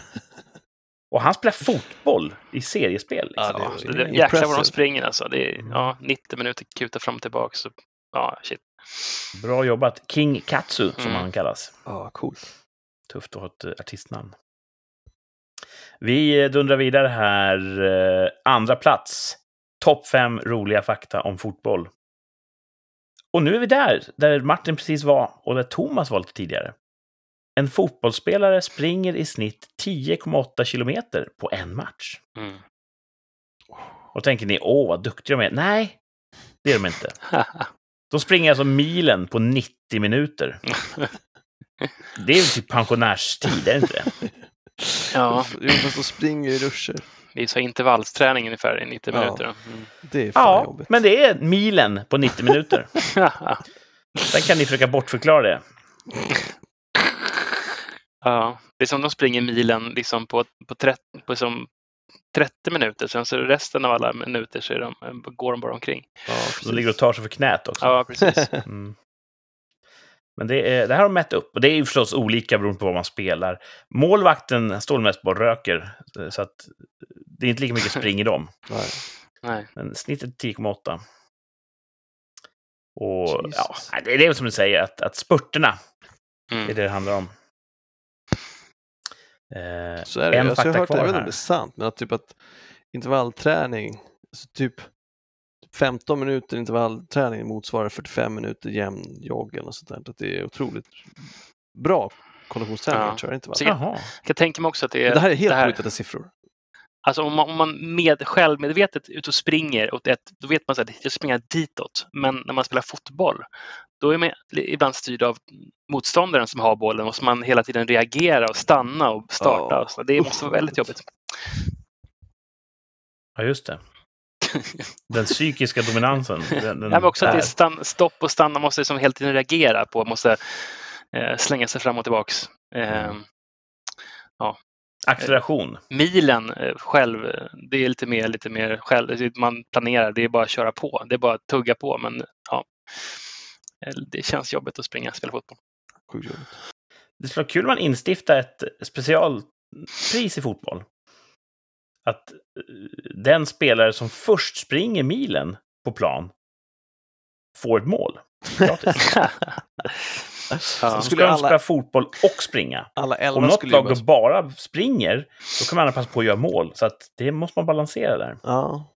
Och han spelar fotboll i seriespel. Liksom. Ja, det så är det, jäklar vad de springer alltså. Det är Mm. ja, 90 minuter kuta fram och tillbaka. Så, ja, shit. Bra jobbat. King Katsu, som Mm. han kallas. Ja, coolt. Tufft att ha ett eh, artistnamn. Vi eh, dundrar vidare här. eh, Andra plats. Topp fem roliga fakta om fotboll. Och nu är vi där, där Martin precis var och där Thomas var lite tidigare. En fotbollsspelare springer i snitt 10,8 kilometer på en match. Mm. Och tänker ni, åh vad duktiga de är. Nej, det är de inte. [LAUGHS] De springer alltså milen på 90 minuter. [LAUGHS] Det är ju typ pensionärstid, är det inte det? ja, Jo, fast de springer i ruscher. Det är så intervallsträning ungefär i 90 Ja. minuter. Mm. Det är fan Ja, jobbigt. men det är milen på 90 minuter. [LAUGHS] Sen kan ni försöka bortförklara det. ja, det är som de springer milen liksom på, på, 30, på som 30 minuter, sen så resten av alla minuter så är de, går de bara omkring. Ja, De ligger och tar sig för knät också. Ja, precis. [LAUGHS] Mm. Men det, är, det här har de mätt upp. Och det är ju förstås olika beroende på vad man spelar. Målvakten står mest bara och röker. Så att det är inte lika mycket spring i dem. [LAUGHS] Nej. Nej. Men snittet är 10,8. Och ja, det är det som du säger, att, att spurterna är Mm. det det handlar om. Eh, Så är det. en Alltså, jag fakta har hört, kvar jag vet inte om här. det är sant, men att typ att intervallträning, alltså typ 15 minuter intervallträning motsvarar 45 minuter jämn jogg eller sånt där. Att det är otroligt bra konditionsträning Ja. att köra intervall. Så-. Jag kan tänka mig också att det är... Det här är helt påhittade siffror. Alltså om man, om man med, självmedvetet ut och springer åt ett, då vet man att jag springer ditåt. Men när man spelar fotboll, då är man ibland styrd av motståndaren som har bollen och måste man hela tiden reagera och stanna och starta. Ja. och så. Det måste vara väldigt jobbigt. Ja, just det. [LAUGHS] Den psykiska dominansen. Den, den Ja, men också att det är- är stann, stopp och stanna måste som hela tiden reagera på, måste eh, slänga sig fram och tillbaks. Eh, Acceleration. milen eh, själv, eh, det är lite mer, lite mer själv, man planerar, det är bara att köra på, det är bara att tugga på, men ja, Eh, det känns jobbigt att springa och spela fotboll. Sjukt jobbigt. Det skulle vara kul om man instiftar ett specialpris i fotboll. Att eh, den spelare som först springer milen på plan får ett mål. Gratis. [LAUGHS] Ja. Så skulle de alla- spela fotboll och springa. Alla Om något lag då bara springer, då kan man andra passa på att göra mål. Så att det måste man balansera där. Ja.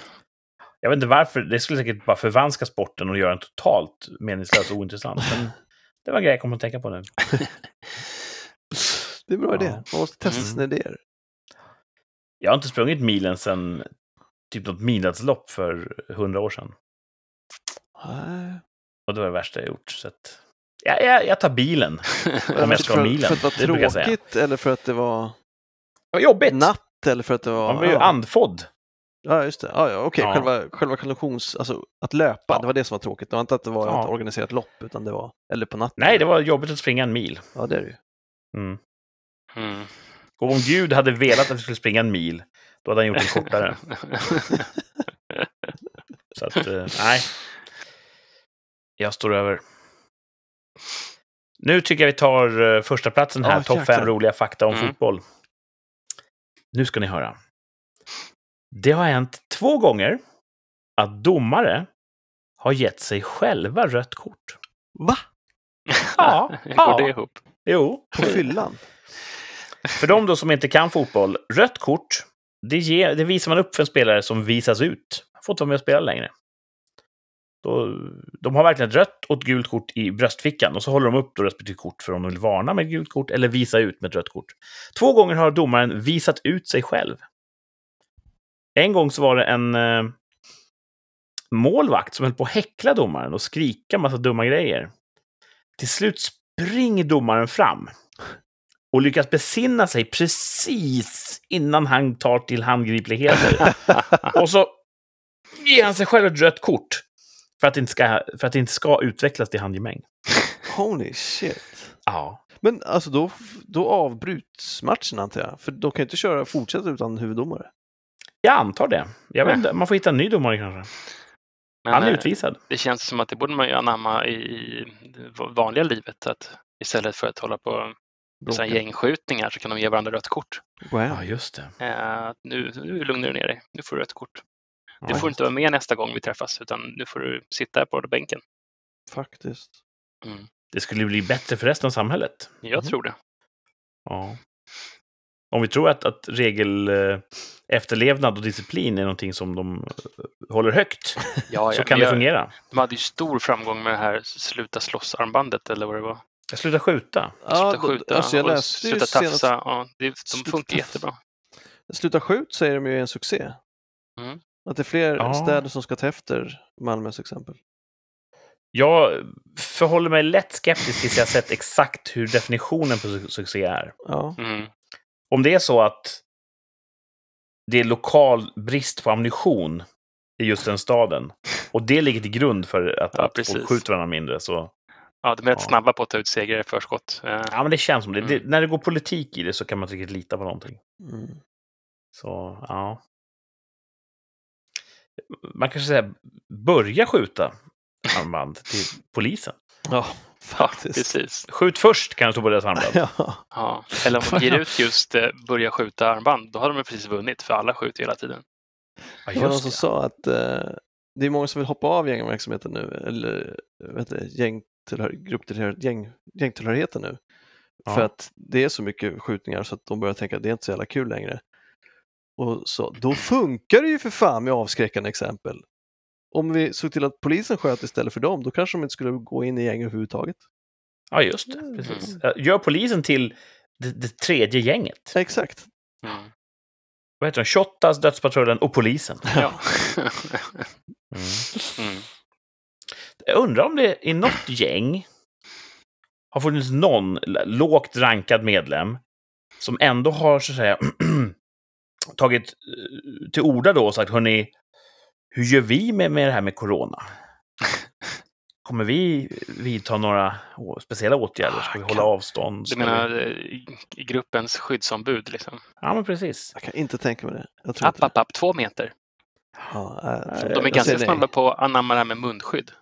[CLEARS THROAT] Jag vet inte varför, det skulle säkert bara förvanska sporten och göra den totalt meningslös och ointressant. Men det var en grej jag kom att tänka på nu. [LAUGHS] Det är en bra Ja. idé. Man måste testa Mm. sina idéer. Jag har inte sprungit milen sedan typ något midnattslopp för hundra år sedan. Nej. Och det var det värsta jag gjort. Så att, Jag, jag, jag tar bilen. [LAUGHS] Om jag ska för, milen. för att det det var tråkigt eller för att det var Vad jobbigt! natt eller för att det var... Man blir ju ja. andfådd. Ja, just det. Ja, ja, Okej, Ja. själva, själva konditions... Alltså att löpa, Ja. det var det som var tråkigt. Det var inte att det var Ja. ett organiserat lopp, utan det var... Eller på natten. Nej, det var jobbigt att springa en mil. Ja, det är det ju. Mm. Mm. Och om Gud hade velat att vi skulle springa en mil, då hade han gjort det kortare. Så att, eh, nej. Jag står över. Nu tycker jag vi tar eh, första platsen här, Ja, topp fem roliga fakta om Mm. fotboll. Nu ska ni höra. Det har hänt två gånger att domare har gett sig själva rött kort. Va? Ja, [LAUGHS] Går ja. det ihop? Jo, På fyllan? För de då som inte kan fotboll, rött kort, det, ger, det visar man upp för en spelare som visas ut. Får inte vara med och spela längre. Då, de har verkligen ett rött och ett gult kort i bröstfickan och så håller de upp då respektive kort för om de vill varna med ett gult kort eller visa ut med ett rött kort. Två gånger har domaren visat ut sig själv. En gång så var det en eh, målvakt som höll på att häckla domaren och skrika massa dumma grejer. Till slut springer domaren fram och lyckas besinna sig precis innan han tar till handgripligheter. [LAUGHS] och så ger han sig själv ett rött kort för att det inte ska, för att det inte ska utvecklas till handgemäng. Holy shit. Ja. Men alltså då, då avbryts matchen antar jag. För de kan ju inte köra fortsätta utan huvuddomare. Jag antar det. Jag vet inte, man får hitta en ny domare kanske. Men, Han är eh, utvisad. Det känns som att det borde man ju anamma i, vanliga livet. Att istället för att hålla på med Bråkar. gängskjutningar så kan de ge varandra rött kort. Wow. Ja, just det. Eh, nu, nu lugnar du ner dig. Nu får du rött kort. Du Ja. får inte vara med nästa gång vi träffas utan nu får du sitta på bänken. Faktiskt. Det skulle bli bättre för resten av samhället. Jag Mhm. tror det. Ja. Om vi tror att, att regel eh, efterlevnad och disciplin är någonting som de eh, håller högt, Ja, så ja, kan men det jag- fungera. De hade ju stor framgång med det här sluta slåss-armbandet eller vad det var. Jag slutar skjuta. Ja, Sluta skjuta alltså jag läste ju sluta tafsa. senast- Ja, det, de Sluta funkar tafsa. jättebra. Sluta skjut säger de ju är en succé. Mm. Att det är fler Ja. städer som ska ta efter Malmös exempel. Jag förhåller mig lätt skeptisk tills jag sett exakt hur definitionen på su- succé är. Ja, Mm. Om det är så att det är lokal brist på ammunition i just den staden och det ligger till grund för att, Ja, att folk skjuter varandra mindre så... Ja, de är rätt Ja. snabba på att ta ut segrar i förskott. Eh, Ja, men det känns som det. Mm. det. När det går politik i det så kan man inte riktigt lita på någonting. mm. Så, ja. Man kanske säger börja skjuta armband till polisen. ja Ja, faktiskt. precis. Skjut först kan det stå på deras armband. Ja. Ja. Eller om de ger ut just eh, börja skjuta armband, då har de precis vunnit för alla skjuter hela tiden. Ja, Det var någon som sa att eh, det är många som vill hoppa av gängverksamheten nu, eller vet du, gängtillhör, grupptillhörighet, gäng, gängtillhörigheten nu. Ja. För att det är så mycket skjutningar så att de börjar tänka att det är inte så jävla kul längre. Och så, då funkar det ju för fan med avskräckande exempel. Om vi såg till att polisen sköt istället för dem, då kanske de inte skulle gå in i gäng överhuvudtaget. Ja, just det. Precis. Gör polisen till det, det tredje gänget. Exakt. Mm. Vad heter de? Shottaz, Dödspatrullen och polisen. Ja. [LAUGHS] Mm. mm. Jag undrar om det i något gäng har funnits någon lågt rankad medlem som ändå har så att säga [CLEARS THROAT] tagit eh, till orda då och sagt hörni, hur gör vi med, med det här med corona? [LAUGHS] Kommer vi vidta några speciella åtgärder? Ska vi hålla kan- avstånd? Du menar vi... eh, i gruppens skyddsombud liksom? Ja, men precis. Jag kan inte tänka mig det. Jag tror App, inte app, app, två meter. Ja, äh, De är ganska snabba på att anamma det här med munskydd.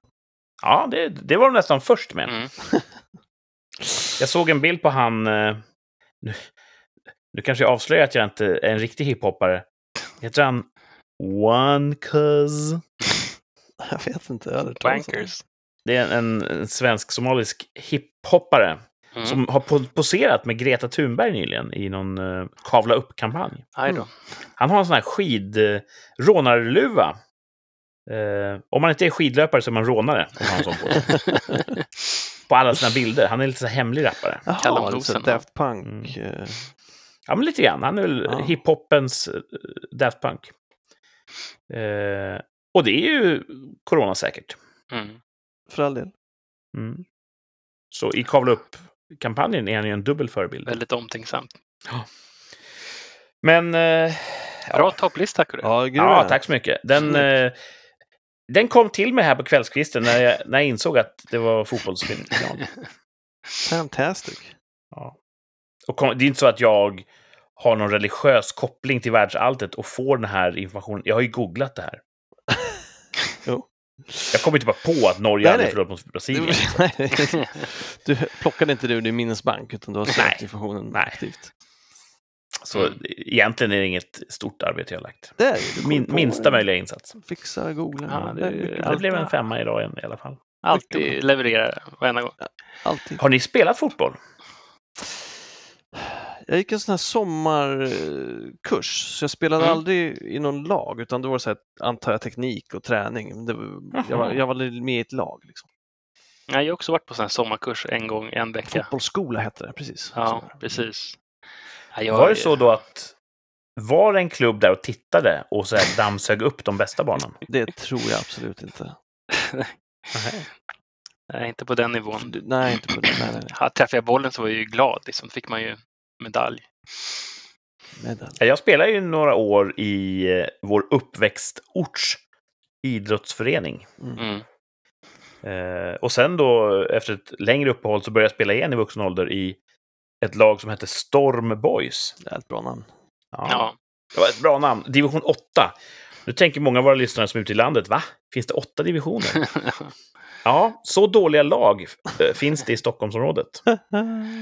Ja, det, det var de nästan först med. Mm. [LAUGHS] Jag såg en bild på han... eh, Nu, nu kanske jag avslöjar att jag inte är en riktig hiphoppare. Heter han One Cuz? [LAUGHS] Jag vet inte. Jag det. Wankers. Det är en, en svensk-somalisk hiphoppare Mm. som har po- poserat med Greta Thunberg nyligen i någon uh, kavla upp-kampanj. Mm. Han har en sån här skidrånarluva. Eh, om man inte är skidlöpare så är man rånare. Om man har en sån på, sig. [LAUGHS] på alla sina bilder. Han är lite så hemlig rappare. Jaha, lite Daft Punk. Mm. eh, Ja, men lite grann. Han är väl Ja. hiphopens eh, Daft Punk. Eh, och det är ju coronasäkert. Mm. För all del. Mm. Så i Kavla upp-kampanjen är han ju en dubbel förebild. Väldigt omtänksamt. Men... Eh, Bra ja. topplista, Kurre. Ja, ja, tack så mycket. Den, eh, den kom till mig här på kvällskvisten när jag, när jag insåg att det var fotbollsfinal. [LAUGHS] Fantastic. Ja. Och kom, det är inte så att jag har någon religiös koppling till världsalltet och får den här informationen. Jag har ju googlat det här. [LAUGHS] Jo. Jag kommer inte bara på att Norge Nej, aldrig förlorat mot Brasilien. [LAUGHS] du plockade inte det ur din minnesbank utan du har sökt informationen Nej. aktivt. Så Mm. egentligen är det inget stort arbete jag har lagt. Min, minsta möjliga insats. Fixa, googla. Ja, det, det-. Det blev en femma idag igen, i alla fall. Alltid levererar varenda gång. Alltid. Har ni spelat fotboll? Jag gick en sån här sommarkurs, så jag spelade Mm. aldrig i någon lag, utan det var så här, antar jag, teknik och träning. Det var, jag, var, jag var med i ett lag. Liksom. Jag har också varit på sån här sommarkurs en gång, en vecka. Fotbollsskola hette det, precis. Ja, precis. Ja, jag- Var det så då att var det en klubb där och tittade och så här dammsög upp de bästa barnen? Det tror jag absolut inte. Nej, inte på den nivån. Du, nej, inte på det. Nej, nej, Ja, träffade jag bollen så var jag ju glad. Liksom. Då fick man ju medalj. nej. Medel. Jag spelade ju några år i eh, vår uppväxtorts idrottsförening. Mm. Mm. Eh, och sen då, efter ett längre uppehåll, så började jag spela igen i vuxen ålder i ett lag som hette Storm Boys. Det är ett bra namn. Ja, Ja. Det var ett bra namn. Division 8. Nu tänker många av våra lyssnare som är ute i landet, va? Finns det åtta divisioner? [LAUGHS] Ja, så dåliga lag eh, finns det i Stockholmsområdet.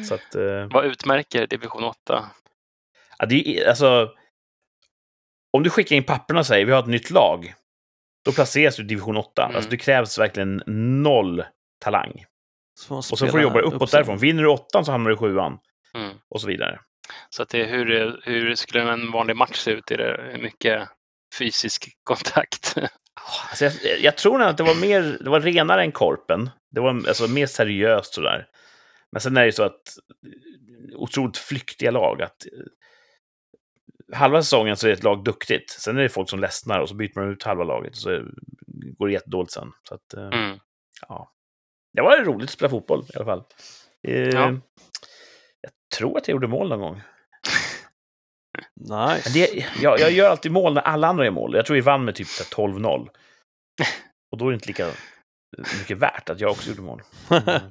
Så att, eh, Vad utmärker division 8? ja, det är, alltså, om du skickar in papperna och säger vi har ett nytt lag, då placeras du i division 8. Mm. Alltså, det krävs verkligen noll talang. Så Och så får du jobba uppåt upp därifrån. Vinner du åttan så hamnar du i sjuan. Mm. Och så vidare. Så att det är hur, hur skulle en vanlig match se ut? Är det mycket fysisk kontakt? Alltså, jag, jag tror att det var, mer, det var renare än korpen. Det var alltså, mer seriöst sådär. Men sen är det ju så att otroligt flyktiga lag. Att, eh, halva säsongen så är ett lag duktigt. Sen är det folk som ledsnar och så byter man ut halva laget. Och så går det jättedåligt sen. Så att, eh, Mm. ja. Det var roligt att spela fotboll i alla fall. Eh, Ja. Jag tror att jag gjorde mål någon gång. [LAUGHS] Nice. Det, jag, jag gör alltid mål när alla andra gör mål. Jag tror vi vann med typ så här 12-0. [LAUGHS] Och då är det inte lika mycket värt att jag också gjorde mål. Mm. [LAUGHS]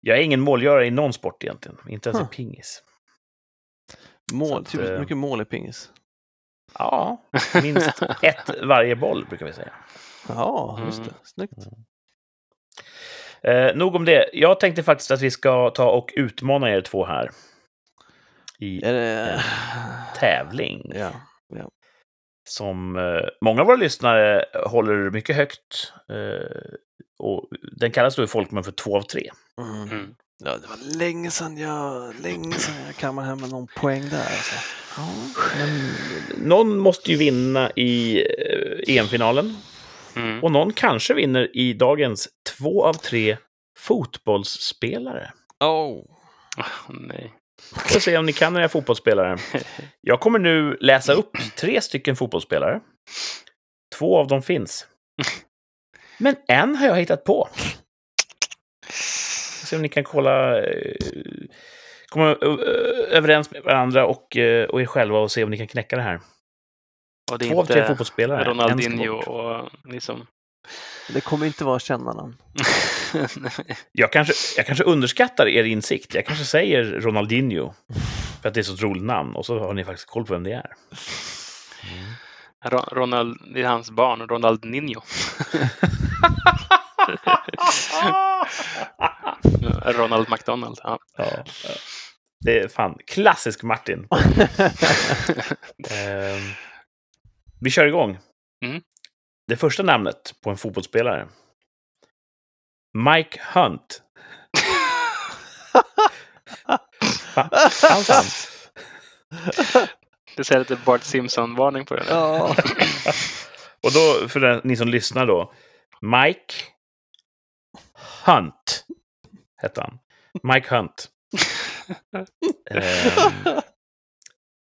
Jag är ingen målgörare i någon sport egentligen. Inte ens i Huh. pingis. Mål, att, eh, mycket mål i pingis. Ja, minst ett varje boll brukar vi säga. Ja, just Mm. det. Snyggt. Eh, nog om det. Jag tänkte faktiskt att vi ska ta och utmana er två här. I det... tävling. Ja. som eh, många av våra lyssnare håller mycket högt. Eh, och den kallas då i folkmun för två av tre. Mm. Mm. ja, det var länge sedan jag, länge sedan jag kammade hem med någon poäng där. Alltså. Men någon måste ju vinna i eh, EM-finalen Mm. och någon kanske vinner i dagens två av tre fotbollsspelare. Oh. Ah, nej. Vi får se om ni kan era fotbollsspelare. [LAUGHS] Jag kommer nu läsa upp tre stycken fotbollsspelare. Två av dem finns. [LAUGHS] Men en har jag hittat på. [LAUGHS] Se om ni kan kolla, eh, komma ö- överens med varandra och, eh, och er själva och se om ni kan knäcka det här. Och det är Två av tre inte fotbollsspelare. Ronaldinho och liksom... Det kommer inte vara kännarnamn. [LAUGHS] Jag kanske, jag kanske underskattar er insikt. Jag kanske säger Ronaldinho. För att det är så ett roligt namn. Och så har ni faktiskt koll på vem det är. Ro- Ronald, det är hans barn, Ronaldinho. [LAUGHS] Ronald McDonald. Ja. Ja. Det är fan klassisk Martin. [LAUGHS] Ehm, vi kör igång. Mm. Det första namnet på en fotbollsspelare. Mike Hunt. [LAUGHS] Fan, fanns han? Det säger lite Bart Simpson-varning på det. Ja. [CLEARS THROAT] Och då, för den, ni som lyssnar då. Mike Hunt hette han. Mike Hunt. [LAUGHS] Ehm,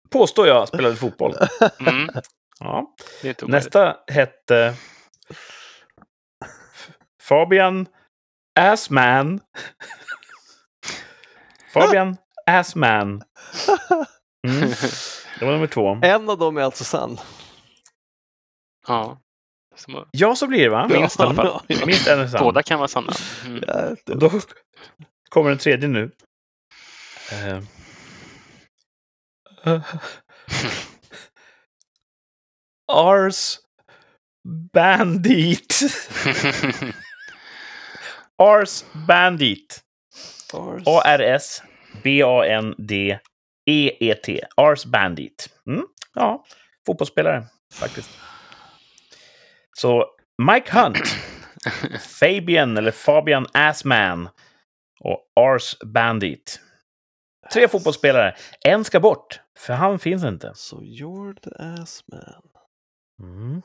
påstår jag spelade fotboll. Mm, Ja. Nästa hette Fabian Assman. Fabian Assman. Mm. Det var nummer två. En av dem är alltså sann. Ja. Som, Ja, så blir det va? Minst i alla fall. Minst en är sann. båda kan vara sanna. Mm. Och det- då kommer den tredje nu. Eh. [LAUGHS] [LAUGHS] Ars Bandit. Ars Bandit. Ars. B-A-N-D-E-E-T. Ars Bandit. Mm? Ja, fotbollsspelare faktiskt. Så Mike Hunt, [CLEARS THROAT] Fabian eller Fabian Assman och Ars Bandit. Tre fotbollsspelare. En ska bort, för han finns inte. Så you're the ass man. Mm.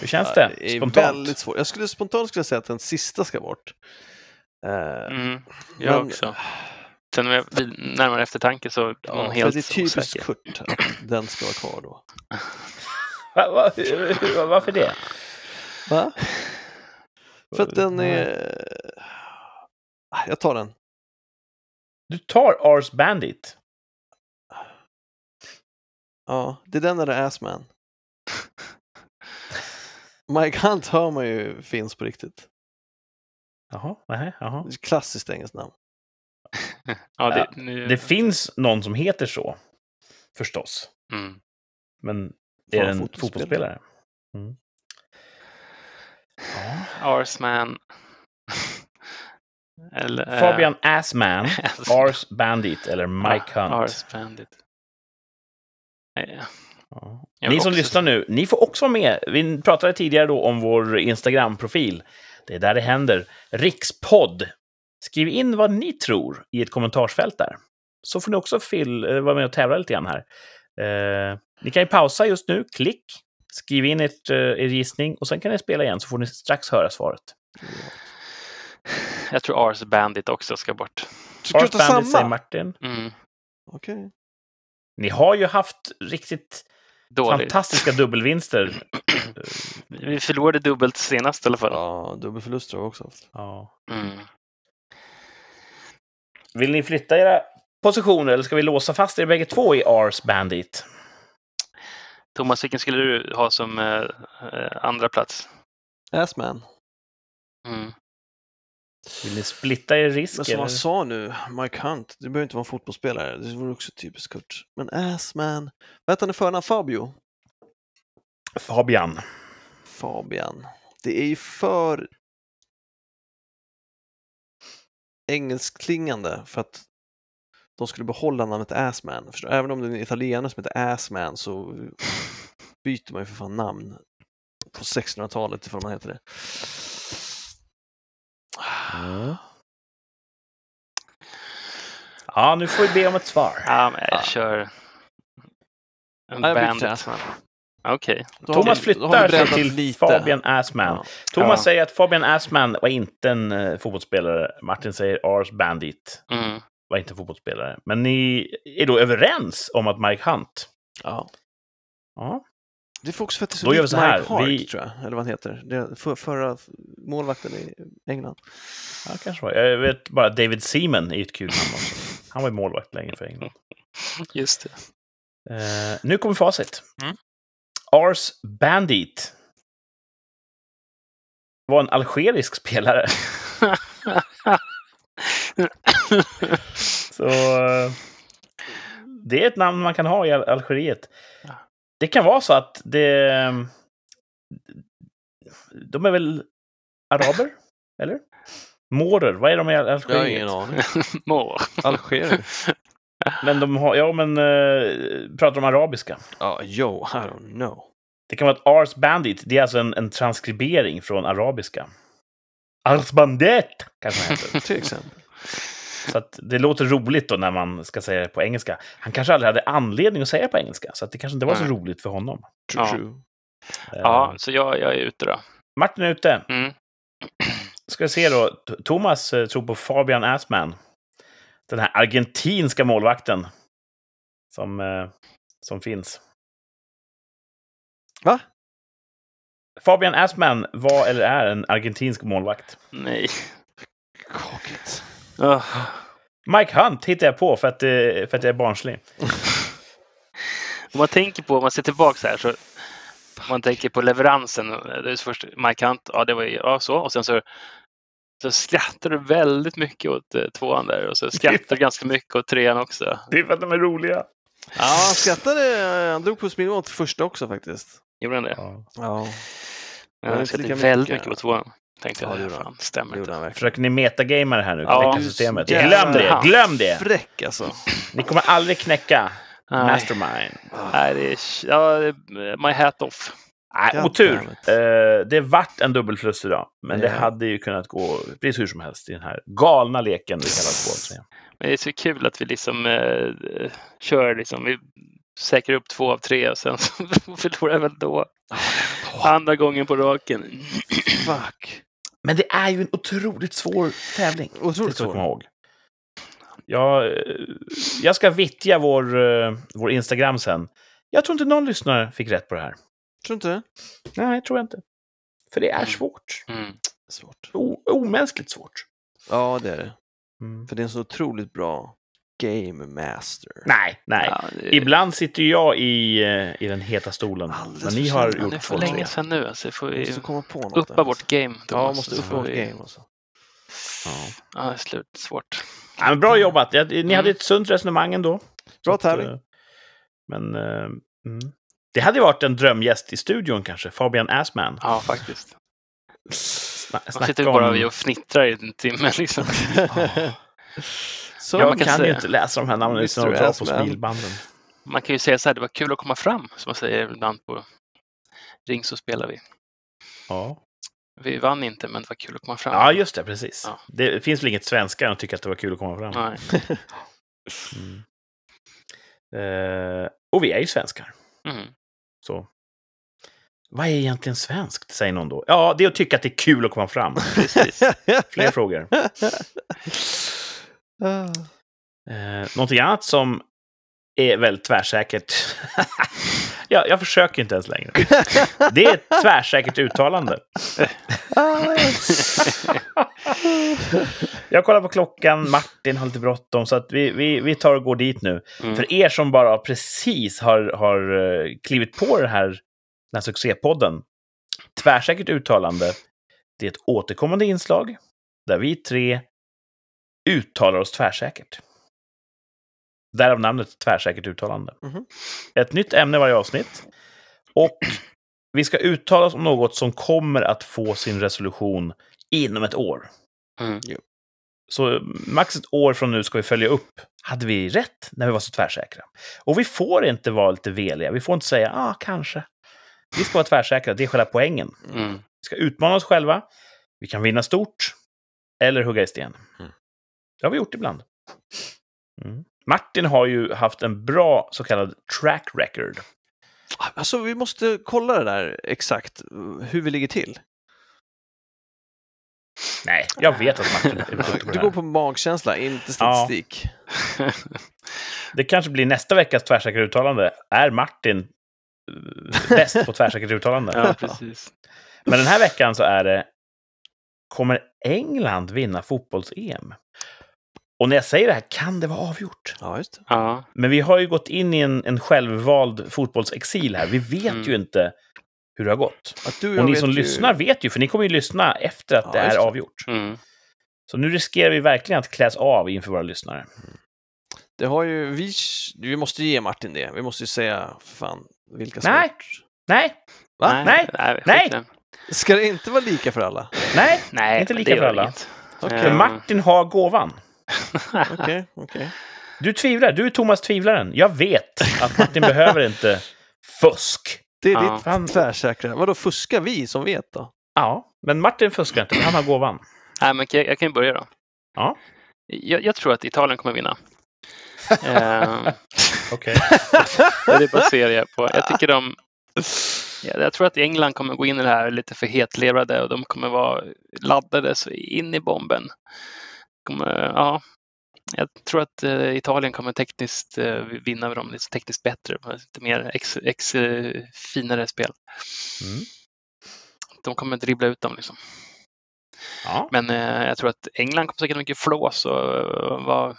Hur känns det? är Spontant? väldigt svårt. Jag skulle spontant skulle jag säga att den sista ska bort. Eh, Mm. Jag men- också. Sen vid närmare eftertanke så är Ja, man för helt det är typiskt osäker. Kurt att den ska vara kvar då. [LAUGHS] Va, va, hur- varför det? Va? För att den är... Ah, Jag tar den. Du tar Ars Bandit. Ja, det är den där Assman. Mike Hunt hör man ju finns på riktigt. Jaha, nej, jaha. Det Klassiskt engelskt namn. Ja, det, nu, Det finns någon som heter så, förstås. mm. Men Fan, är det en fotbollsspelare. fotbollsspelare? Mm. Ja. Arsman. [LAUGHS] Eller, eh, Fabian Assman, [LAUGHS] Ass- Ars Bandit eller Mike Hunt. Ars Bandit. Ja. Ni som också- lyssnar nu, ni får också vara med. Vi pratade tidigare då om vår Instagram-profil. Det är där det händer. Rikspodd. Skriv in vad ni tror i ett kommentarsfält där. Så får ni också fyll, eh, vara med och tävla lite grann här. Eh, ni kan ju pausa just nu, klick, skriv in ert, eh, er gissning och sen kan ni spela igen så får ni strax höra svaret. Jag tror Ars Bandit också ska bort. Ars Bandit säger samma? Martin. Mm. Okej. Ni har ju haft riktigt Dåligt. fantastiska dubbelvinster. [CLEARS THROAT] Vi förlorade dubbelt senast i alla fall. Ja, dubbelförluster har vi också haft. Ja. Mm. Vill ni flytta era positioner eller ska vi låsa fast er bägge två i Ars Bandit? Thomas, vilken skulle du ha som eh, eh, andra plats? Assman. Mm. Vill ni splitta er risk? Men som eller? han sa nu, Mike Hunt, det behöver inte vara en fotbollsspelare. Det vore också typiskt Kurt. Men Assman. Vad heter han i förnamn? Fabio? Fabian. Fabian. Det är ju för engelskklingande för att de skulle behålla namnet Assman. Även om det är en italienare som heter Assman så byter man ju för fan namn på 1600-talet ifall man heter det. Mm. Ja, nu får vi be om ett svar. Ja, men jag Ah. kör en Ja. Assman. Okej. Har Thomas flyttar sig till lite. Fabian Assman. Ja. Thomas Ja. säger att Fabian Assman var inte en uh, fotbollsspelare. Martin säger Ars Bandit Mm. var inte en fotbollsspelare. Men ni är då överens om att Mike Hunt... Ja. Ja. Det är också för att det är så Då gör vi så här, Mike Hart, vi- tror jag. Eller vad han heter. Det för, förra målvakten i England. ja, kanske var. Jag vet bara David Seaman är ett kul namn också. Han var ju målvakt länge för England. Just det. Eh, nu kommer facit. Mm. Ars Bandit var en algerisk spelare. [LAUGHS] Så eh, det är ett namn man kan ha i Al- Algeriet. Det kan vara så att det... De är väl araber? Eller? Mårer, vad är de i Al- Jag har Algeriet? ingen aning. [LAUGHS] Mår. Algerier? Men de har, ja men, eh, pratar de arabiska? Ja, yo, I don't know. Det kan vara ett Ars Bandit, det är alltså en, en transkribering från arabiska. Ars Bandit, kanske heter. Till exempel. Så att det låter roligt då när man ska säga det på engelska. Han kanske aldrig hade anledning att säga det på engelska, så att det kanske inte var så Nej. roligt för honom. True, Ja. true. Ja, Eh, så jag, jag är ute då. Martin är ute. Mm. Ska vi se då. Thomas eh, tror på Fabian Assman. Den här argentinska målvakten. Som, eh, som finns. Va? Fabian Assman var eller är en argentinsk målvakt. Nej. Kakigt. Oh. Mike Hunt hittar jag på för att, eh, för att jag är barnslig. Om man tänker på, om man ser tillbaka så här, så om man tänker på leveransen. Det är först Mike Hunt, ja det var ju ja, så. Och sen så, så skrattar du väldigt mycket åt eh, tvåan där och så skrattar du ganska mycket åt trean också. Det är för att de är roliga. Ja, han skrattade. Han drog på smilmån åt första också faktiskt. Gjorde han det? Ja. Ja, Ja, inte jag skrattade väldigt mycket. mycket på tvåan. Tänkte Ja, jag, det fan, stämmer det inte. Försöker ni metagamare här nu? Ja. Knäcka systemet? Glöm det! Glöm det! Fräck alltså. Ni kommer aldrig knäcka Nej, Mastermind. nej det är, ja, det är my hat off. Nej, otur. Eh, det vart en dubbelförlust idag, men det Ja. hade ju kunnat gå precis hur som helst i den här galna leken vi kallar tvåa Men det är så kul att vi liksom eh, kör liksom, vi säkrar upp två av tre och sen [LAUGHS] så förlorar väl då andra gången på raken. Fuck. Men det är ju en otroligt svår tävling. Otroligt vi komma ihåg. Jag, eh, jag ska vittja vår, eh, vår Instagram sen. Jag tror inte någon lyssnare fick rätt på det här. Tror du inte? Nej, tror jag inte. För det är Mm. svårt. Mm. Svårt. O- omänskligt svårt. Ja, det är det. Mm. För det är en så otroligt bra game master. Nej, nej. Ja, det, Ibland sitter jag i, eh, i den heta stolen. Alldeles men ni har sent. ja, gjort det är för två länge sedan nu. Alltså, det får Vi måste komma på något. uppa vårt game. Ja, Thomas, måste uppa vårt vi- game alltså. Ja. Ja, det är slut. Svårt. Ja, men bra jobbat. Ja, Ni Mm. hade ett sunt resonemang ändå. Bra tävling. eh, Men eh, mm. det hade ju varit en drömgäst i studion kanske. Fabian Assman. Ja, faktiskt. Sna Man snacka sitter om... bara vid och fnittrar i en timme. Liksom. [LAUGHS] Så Ja, man kan, kan ju inte läsa de här namnen utan att dra på smilbanden. Man kan ju säga så här, det var kul att komma fram, som man säger ibland på Ring så spelar vi. Ja. Vi vann inte, men det var kul att komma fram. ja, just det. Precis. Ja. Det finns väl inget svenska än att tycka att det var kul att komma fram. Nej. [LAUGHS] Mm. Eh, och vi är ju svenskar. Mm. Så. Vad är egentligen svenskt, säger någon då? Ja, det är att tycka att det är kul att komma fram. Fler frågor. [LAUGHS] Ah. Eh, någonting annat som är väldigt tvärsäkert. [LAUGHS] ja, jag försöker inte ens längre. [LAUGHS] Det är ett tvärsäkert uttalande. jag kollar på klockan, Martin har lite bråttom, så att vi, vi, vi tar och går dit nu. Mm. För er som bara precis har, har eh, klivit på det här, den här succépodden, tvärsäkert uttalande, det är ett återkommande inslag där vi tre uttalar oss tvärsäkert. Därav namnet tvärsäkert uttalande. Mhm. Ett nytt ämne varje avsnitt. Och vi ska uttala oss om något som kommer att få sin resolution inom ett år. Mm. Så max ett år från nu ska vi följa upp. Hade vi rätt när vi var så tvärsäkra? Och vi får inte vara lite veliga. Vi får inte säga ah, kanske. Vi ska vara tvärsäkra. Det är själva poängen. Mm. Vi ska utmana oss själva. Vi kan vinna stort. Eller hugga i sten. Mm. Det har vi gjort ibland. Mm. Martin har ju haft en bra så kallad track record. Alltså, vi måste kolla det där exakt, hur vi ligger till. Nej, jag vet att Martin är duktig på Du går på magkänsla, inte statistik. [LAUGHS] Det kanske blir nästa veckas tvärsäkra uttalande. Är Martin eh, bäst på tvärsäkert uttalande? [LAUGHS] ja, precis. Men den här veckan så är det Kommer England vinna fotbolls-EM? Och när jag säger det här kan det vara avgjort. Ja, just det. Ja, Men vi har ju gått in i en, en självvald fotbollsexil här. Vi vet Mm. ju inte hur det har gått. Att du och ni som ju- lyssnar vet ju, för ni kommer ju lyssna efter att Ja, det är det. avgjort. mm. Så nu riskerar vi verkligen att kläs av inför våra lyssnare. Det har ju, vi, vi måste ge Martin det. Vi måste ju säga, fan, vilka som Nej. har gjort- Nej, Va? Nej. Nej. Ska det inte vara lika för alla? nej, Nej, Inte lika för alla. Okej. för. Martin har gåvan. Okej, [LAUGHS] okej. Du tvivlar, du är Thomas tvivlaren. Jag vet att Martin behöver inte fusk. Det är Ja. ditt Fan. tvärsäkra. Vadå, fuskar vi som vet då? Ja, men Martin fuskar inte, han har gåvan. Nej, men jag, jag kan ju börja då. Ja. Jag, jag tror att Italien kommer vinna. [LAUGHS] eh, Okej. [LAUGHS] det baserar jag på. Jag tycker de... Ja, jag tror att England kommer gå in i det här lite för hetlevrade och de kommer vara laddade så in i bomben. Kommer, ja, jag tror att eh, Italien kommer tekniskt eh, vinna över dem, lite tekniskt bättre, lite mer ex, ex, eh, finare spel. Mm. de kommer dribbla ut dem. Liksom. Ja. Men eh, jag tror att England kommer säkert mycket flås och uh, vara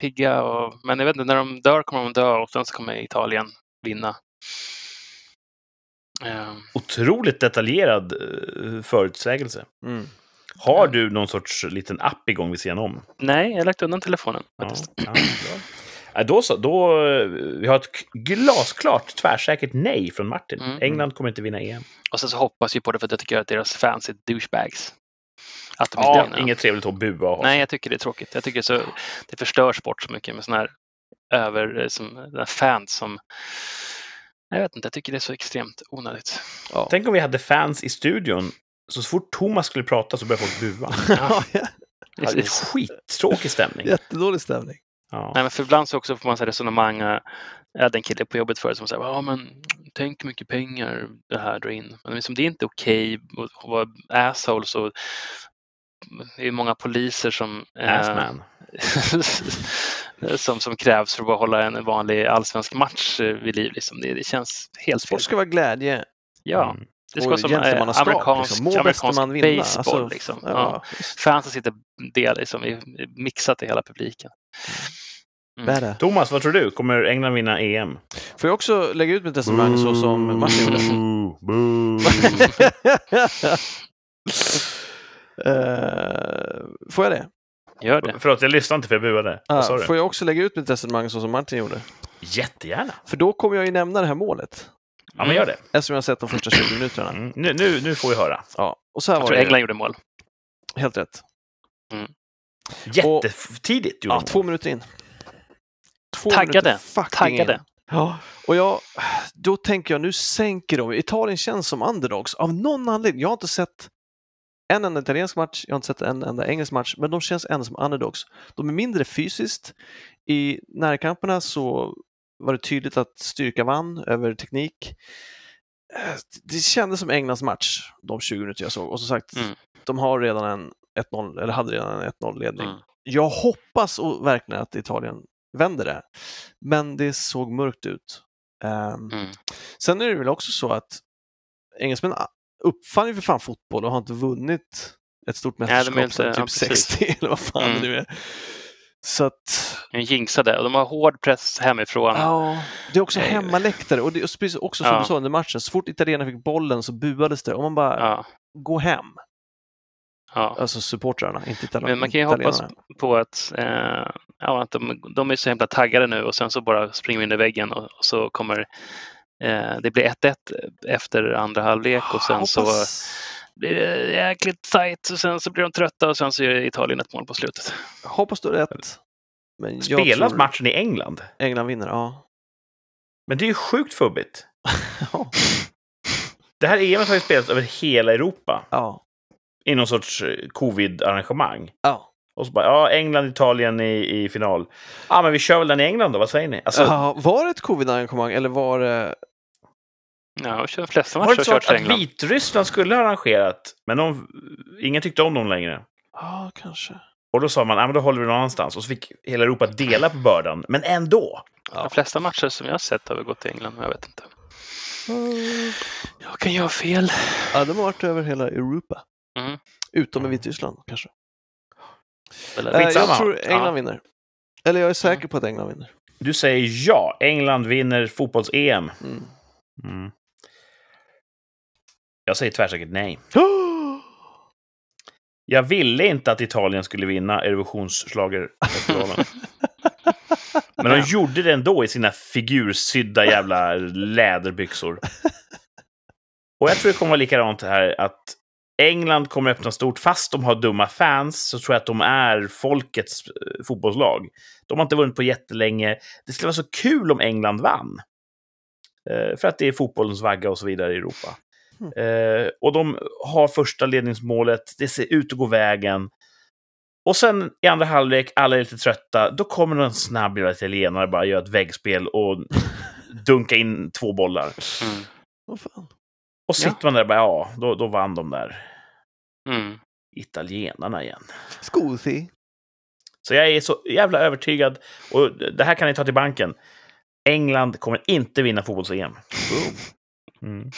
pigga. Och, men jag vet inte, när de dör kommer de dö och sen så kommer Italien vinna. Eh, Otroligt detaljerad förutsägelse. Mm. Har du någon sorts liten app igång vid sidan om? nej, jag har lagt undan telefonen Ja, ja. Ja, då så. Då, eh, vi har ett glasklart, tvärsäkert nej från Martin. Mm. England kommer inte vinna EM. Och sen så hoppas vi på det för att jag tycker att deras fans är douchebags. Att de Ja, vinner. inget trevligt att bua och. Nej, jag tycker det är tråkigt. Jag tycker så, det förstör sport så mycket med sådana här över, som, såna här fans som... Jag vet inte, jag tycker det är så extremt onödigt. Ja. Tänk om vi hade fans i studion, så, så fort Thomas skulle prata så började folk bua. [LAUGHS] Ja, det är skittråkig stämning. Jättedålig stämning. Ja. Nej, men för ibland så också får man så resonemang. Jag hade en kille på jobbet förut som sa ja men tänk hur mycket pengar det här drar in. Men liksom, det är inte okej att vara assholes och det är många poliser som, eh, [LAUGHS] som, som krävs för att bara hålla en vanlig allsvensk match eh, vid liv. Liksom. Det, det känns helt fel. Sport ska vara glädje. Ja, Mm. Det ska vara som eh, amerikansk, liksom. Må amerikansk man vinna. baseball. Alltså, liksom. Ja, Ja. Fansen sitter del, liksom, mixat i hela publiken. Mm. Badass. Thomas, vad tror du? Kommer England vinna EM? Får jag också lägga ut mitt resonemang så som Martin gjorde? Boo, boo. [LAUGHS] Eh, får jag det? Gör det. Förlåt, jag lyssnade inte för jag buade. Ah, får jag också lägga ut mitt resonemang så som Martin gjorde? Jättegärna. För då kommer jag ju nämna det här målet. Ja, men gör det. Eftersom jag har sett de första 20 minuterna. Mm. Nu, nu, nu får vi höra. Ja, och så här Jag var tror det. England gjorde mål. Helt rätt. Jättetidigt gjorde Ja, de två mål. minuter in. Två Taggade. minuter Taggade. In. Ja, och jag, då tänker jag nu sänker de. Italien känns som underdogs av någon anledning. Jag har inte sett en enda italiensk match, jag har inte sett en enda engelsk match, men de känns ändå som underdogs. De är mindre fysiskt. I närkamperna så var det tydligt att styrka vann över teknik. Eh, Det kändes som Englands match, de 20 minuter jag såg. Och som sagt, Mm. de har redan en 1-0, eller hade redan en 1-0-ledning. Mm. Jag hoppas och verkligen att Italien vänder det. Men det såg mörkt ut. Ehm, Mm. Sen är det väl också så att engelsmän uppfann ju för fan fotboll och har inte vunnit ett stort mästerskap sedan ja, typ precis. 60 eller vad fan Mm. det nu är. Så att, Är jinxade och de har hård press hemifrån. ja, det är också hemmaläktare och det är precis också som Ja. du sa under matchen, så fort italienarna fick bollen så buades det och man bara, Ja, gå hem. ja. Alltså supportrarna, inte itali- Men man kan ju hoppas italienarna. på att, eh, ja, att de, de är så himla taggade nu och sen så bara springer vi in i väggen och, och så kommer eh, det blir 1-1 efter andra halvlek och sen så blir det jäkligt tajt och sen så blir de trötta och sen så gör Italien ett mål på slutet. hoppas du har rätt. Men Spelas tror matchen i England? England vinner, ja. Men det är ju sjukt fubbigt. [LAUGHS] ja. Det här EMet har ju spelats över hela Europa Ja. i någon sorts eh, covid-arrangemang. ja. Och så bara, ja, England, Italien i, i final. Ja, men vi kör väl den i England då, vad säger ni? Alltså, Ja, var det ett covid-arrangemang eller var det... Ja, de flesta matcher har kört att, att England. Vitryssland skulle ha arrangerat, men de, ingen tyckte om dem längre? Ja, kanske. Och då sa man, ja, men då håller vi någon annanstans. Och så fick hela Europa dela på bördan. Men ändå! De flesta matcher som jag har sett har väl gått till England, men jag vet inte. Jag kan göra fel. Ja, de har varit över hela Europa. Mm. Utom i Vitryssland kanske. Eller, Skitsamma. jag tror England Ja. vinner. Eller jag är säker Mm. på att England vinner. Du säger ja, England vinner fotbolls-EM. Mm. Mm. Jag säger tvärsäkert nej. [GASPS] [GASPS] Jag ville inte att Italien skulle vinna Eurovisionsschlagerfestivalen. [LAUGHS] Men de gjorde det ändå i sina figursydda jävla läderbyxor. Och jag tror det kommer vara likadant här att England kommer öppna stort. Fast de har dumma fans så tror jag att de är folkets eh, fotbollslag. De har inte vunnit på jättelänge. Det skulle vara så kul om England vann. Eh, för att det är fotbollens vagga och så vidare i Europa. Eh, och de har första ledningsmålet, det ser ut att gå vägen. Och sen i andra halvlek, alla är lite trötta, då kommer någon snabb jävla italienare bara göra ett väggspel och [LAUGHS] dunka in två bollar. mm. Vad fan. Och sitter man där och bara, ja, då, då vann de där Mm. italienarna igen. Scusi. Så jag är så jävla övertygad, och det här kan ni ta till banken. England kommer inte vinna fotbolls-EM. Mm.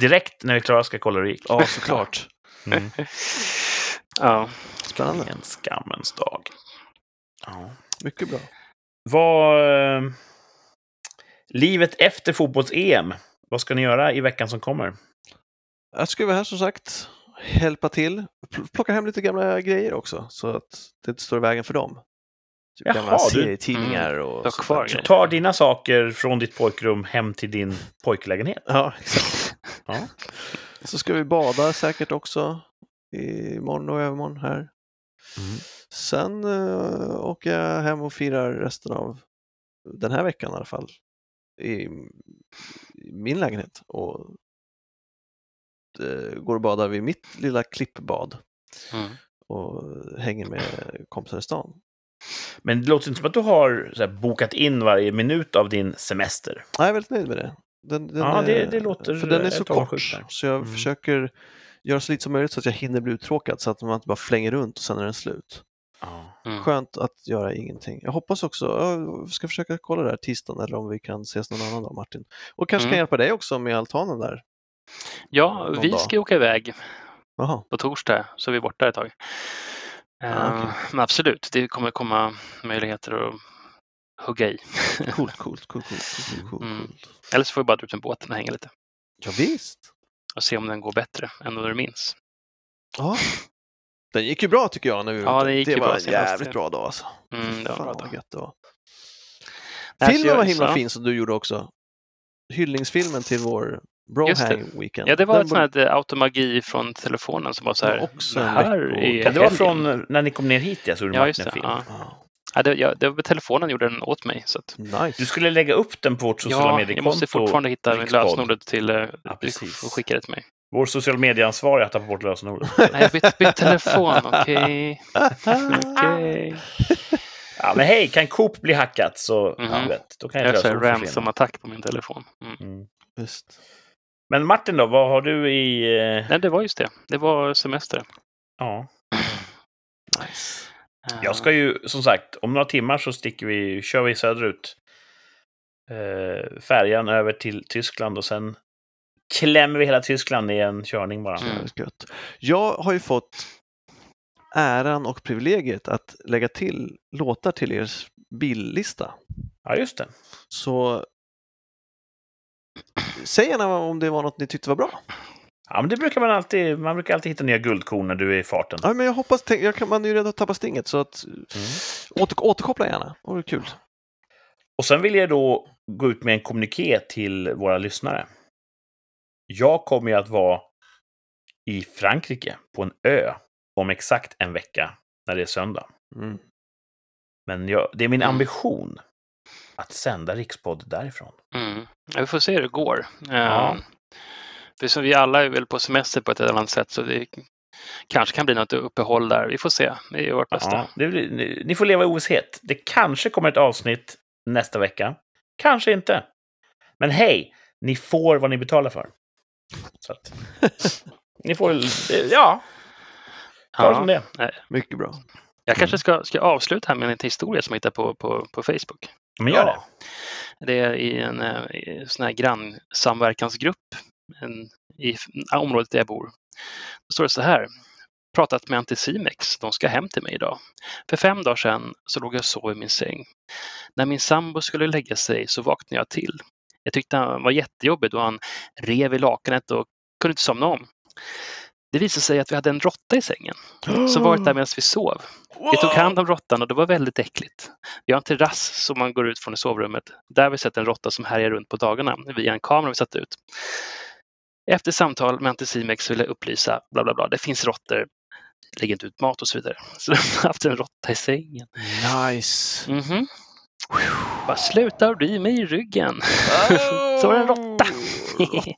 Direkt när vi är klara ska jag kolla hur det gick. Ja, såklart. [LAUGHS] Mm. Ja. Spännande. En skammens dag. Ja. Mycket bra. Vad... eh, livet efter fotbolls-EM. Vad ska ni göra i veckan som kommer? Jag ska vara här som sagt, hjälpa till, Pl- plocka hem lite gamla grejer också så att det inte står i vägen för dem. Typ Jaha, gamla du- serietidningar och Du har sånt kvar grejer. tar dina saker från ditt pojkrum hem till din pojklägenhet. Ja, exakt. Ja. Så ska vi bada säkert också imorgon och övermorgon här. Mm. Sen uh, åker jag hem och firar resten av den här veckan i alla fall i, i min lägenhet och eh, går och badar vid mitt lilla klippbad Mm. och hänger med kompisar i stan. Men det låter inte som att du har så här, bokat in varje minut av din semester. Jag är väldigt nöjd med det. Den, den Ja, är, det- det låter För den är så kort, så jag Mm. försöker göra så lite som möjligt så att jag hinner bli uttråkad så att man inte bara flänger runt och sen är den slut. Mm. Skönt att göra ingenting. Jag hoppas också, jag ska försöka kolla där tisdagen eller om vi kan ses någon annan dag Martin. Och kanske kan Mm. hjälpa dig också med altanen där. Ja, Någon vi dag. ska åka iväg Jaha, på torsdag, så vi är borta ett tag. Ah. Eh, Men absolut, det kommer komma möjligheter att hugga i. [LAUGHS] [LAUGHS] coolt, coolt, coolt, coolt, coolt, Mm. Eller så får vi bara dra ut en båten och hänga lite Ja, visst. och se om den går bättre än vad du minns. Ja. [LAUGHS] Den gick ju bra tycker jag när vi var Ja, den gick Det ju var bra en jävligt bra dag alltså. Mm, det var Fan bra vad gött det var. Filmen var himla så- fin som du gjorde också. Hyllningsfilmen till vår. Brohang Weekend. Ja, det var Den ett sånt här eh, automagi från telefonen som var så här. också här är Ja, det var från när ni kom ner hit, ja, så gjorde Ja, Martin just en det. film. Ja. Ja, det, ja, det var telefonen gjorde den åt mig. Så att, nice. Du skulle lägga upp den på vårt sociala ja, mediekonto. jag måste fortfarande hitta lösenordet till eh, Ja, precis. och skicka det till mig. Vår social medieansvarig har tappat bort lösenordet. Nej, jag bytte bytt telefon, okej. Okej. Ja, men hej, kan Coop bli hackat så Mhm. ja, vet, då kan Jag jag här lösenord försvinna. ransom-attack på min telefon. Mm. Mm. Visst. Men Martin då, vad har du i... Eh... Nej, det var just det. Det var semester. Ja. [CLEARS THROAT] Nice. Jag ska ju, som sagt, om några timmar så sticker vi, kör vi söderut. Eh, färjan över till Tyskland och sen klämmer vi hela Tyskland i en körning bara. Mm. Jag har ju fått äran och privilegiet att lägga till låtar till er billista. Ja, just det. Så säg gärna om det var något ni tyckte var bra. Ja, men det brukar man alltid, man brukar alltid hitta nya guldkorn när du är i farten. Ja, men jag hoppas, tänk, jag kan, man är ju redan tappat stinget så att Mm. åter, återkoppla gärna. Det vore kul. Och sen vill jag då gå ut med en kommuniké till våra lyssnare. Jag kommer ju att vara i Frankrike på en ö om exakt en vecka när det är söndag. Mm. Men Men jag, det är min Mm. ambition att sända Rikspodd därifrån. Mm. Ja, vi får se hur det går. Ja. För som vi alla är väl på semester på ett eller annat sätt så det kanske kan bli något uppehåll där. Vi får se. Vi gör vårt bästa. Ja, det blir, ni, ni får leva i ovisshet. Det kanske kommer ett avsnitt nästa vecka. Kanske inte. Men hej, ni får vad ni betalar för. Så att, [LAUGHS] ni får, ja, ta det som det är. mycket bra. Jag kanske Mm. ska, ska avsluta här med en historia som jag hittade på, på, på Facebook. Men gör det. Ja. Det är i en eh, en sån här grannsamverkansgrupp en, i området där jag bor. Då står det så här. Pratat med Anticimex, de ska hem till mig idag. För fem dagar sedan så låg jag och sov i min säng. När min sambo skulle lägga sig så vaknade jag till. Jag tyckte han var jättejobbig då han rev i lakanet och kunde inte somna om. Det visade sig att vi hade en råtta i sängen som varit där medan vi sov. Vi tog hand om råttan och det var väldigt äckligt. Vi har en terrass som man går ut från i sovrummet. Där har vi sett en råtta som härjar runt på dagarna via en kamera vi satt ut. Efter samtal med Anticimex vill jag upplysa, bla bla bla, det finns råttor, lägg inte ut mat och så vidare. Så de har haft en råtta i sängen. Nice. Mhm. Bara sluta och bli mig i ryggen. [LAUGHS] Så var det en råtta. [LAUGHS]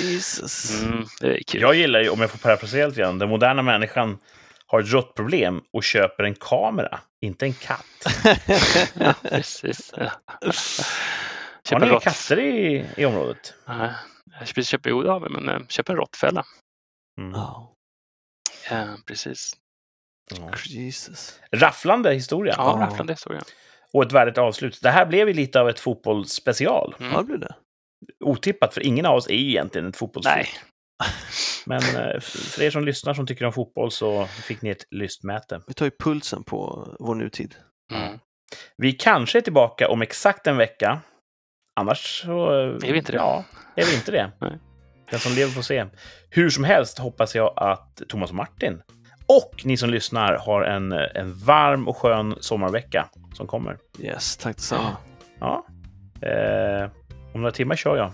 Jesus. Mm. Jag gillar ju, om jag får parafrasera lite grann, den moderna människan har ett råttproblem och köper en kamera, inte en katt. [LAUGHS] Ja, precis. Ja. Har ni rått. katter i, i området? Nej, jag köpa jo, det har vi, men eh, köp en råttfälla. Mm. Ja. Ja, precis. Ja. Jesus. Rafflande historia. Ja, Ja. rafflande historia. Och ett värdigt avslut. Det här blev ju lite av ett fotbollsspecial. Mm. Ja, det blir det. Otippat, för ingen av oss är ju egentligen ett fotbollsfreak. Nej, [LAUGHS] Men eh, för er som lyssnar som tycker om fotboll så fick ni ett lystmäte. Vi tar ju pulsen på vår nutid. mm. Vi kanske är tillbaka om exakt en vecka. Annars så... Är vi inte det? Ja, är vi inte det. [LAUGHS] Nej. Den som lever får se. Hur som helst hoppas jag att Thomas och Martin och ni som lyssnar har en, en varm och skön sommarvecka som kommer. Yes, tack detsamma. Ja. Eh, om några timmar kör jag.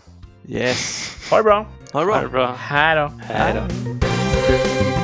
Yes. Ha det bra! Ha det bra. Ha det bra. Hej då! Hej då.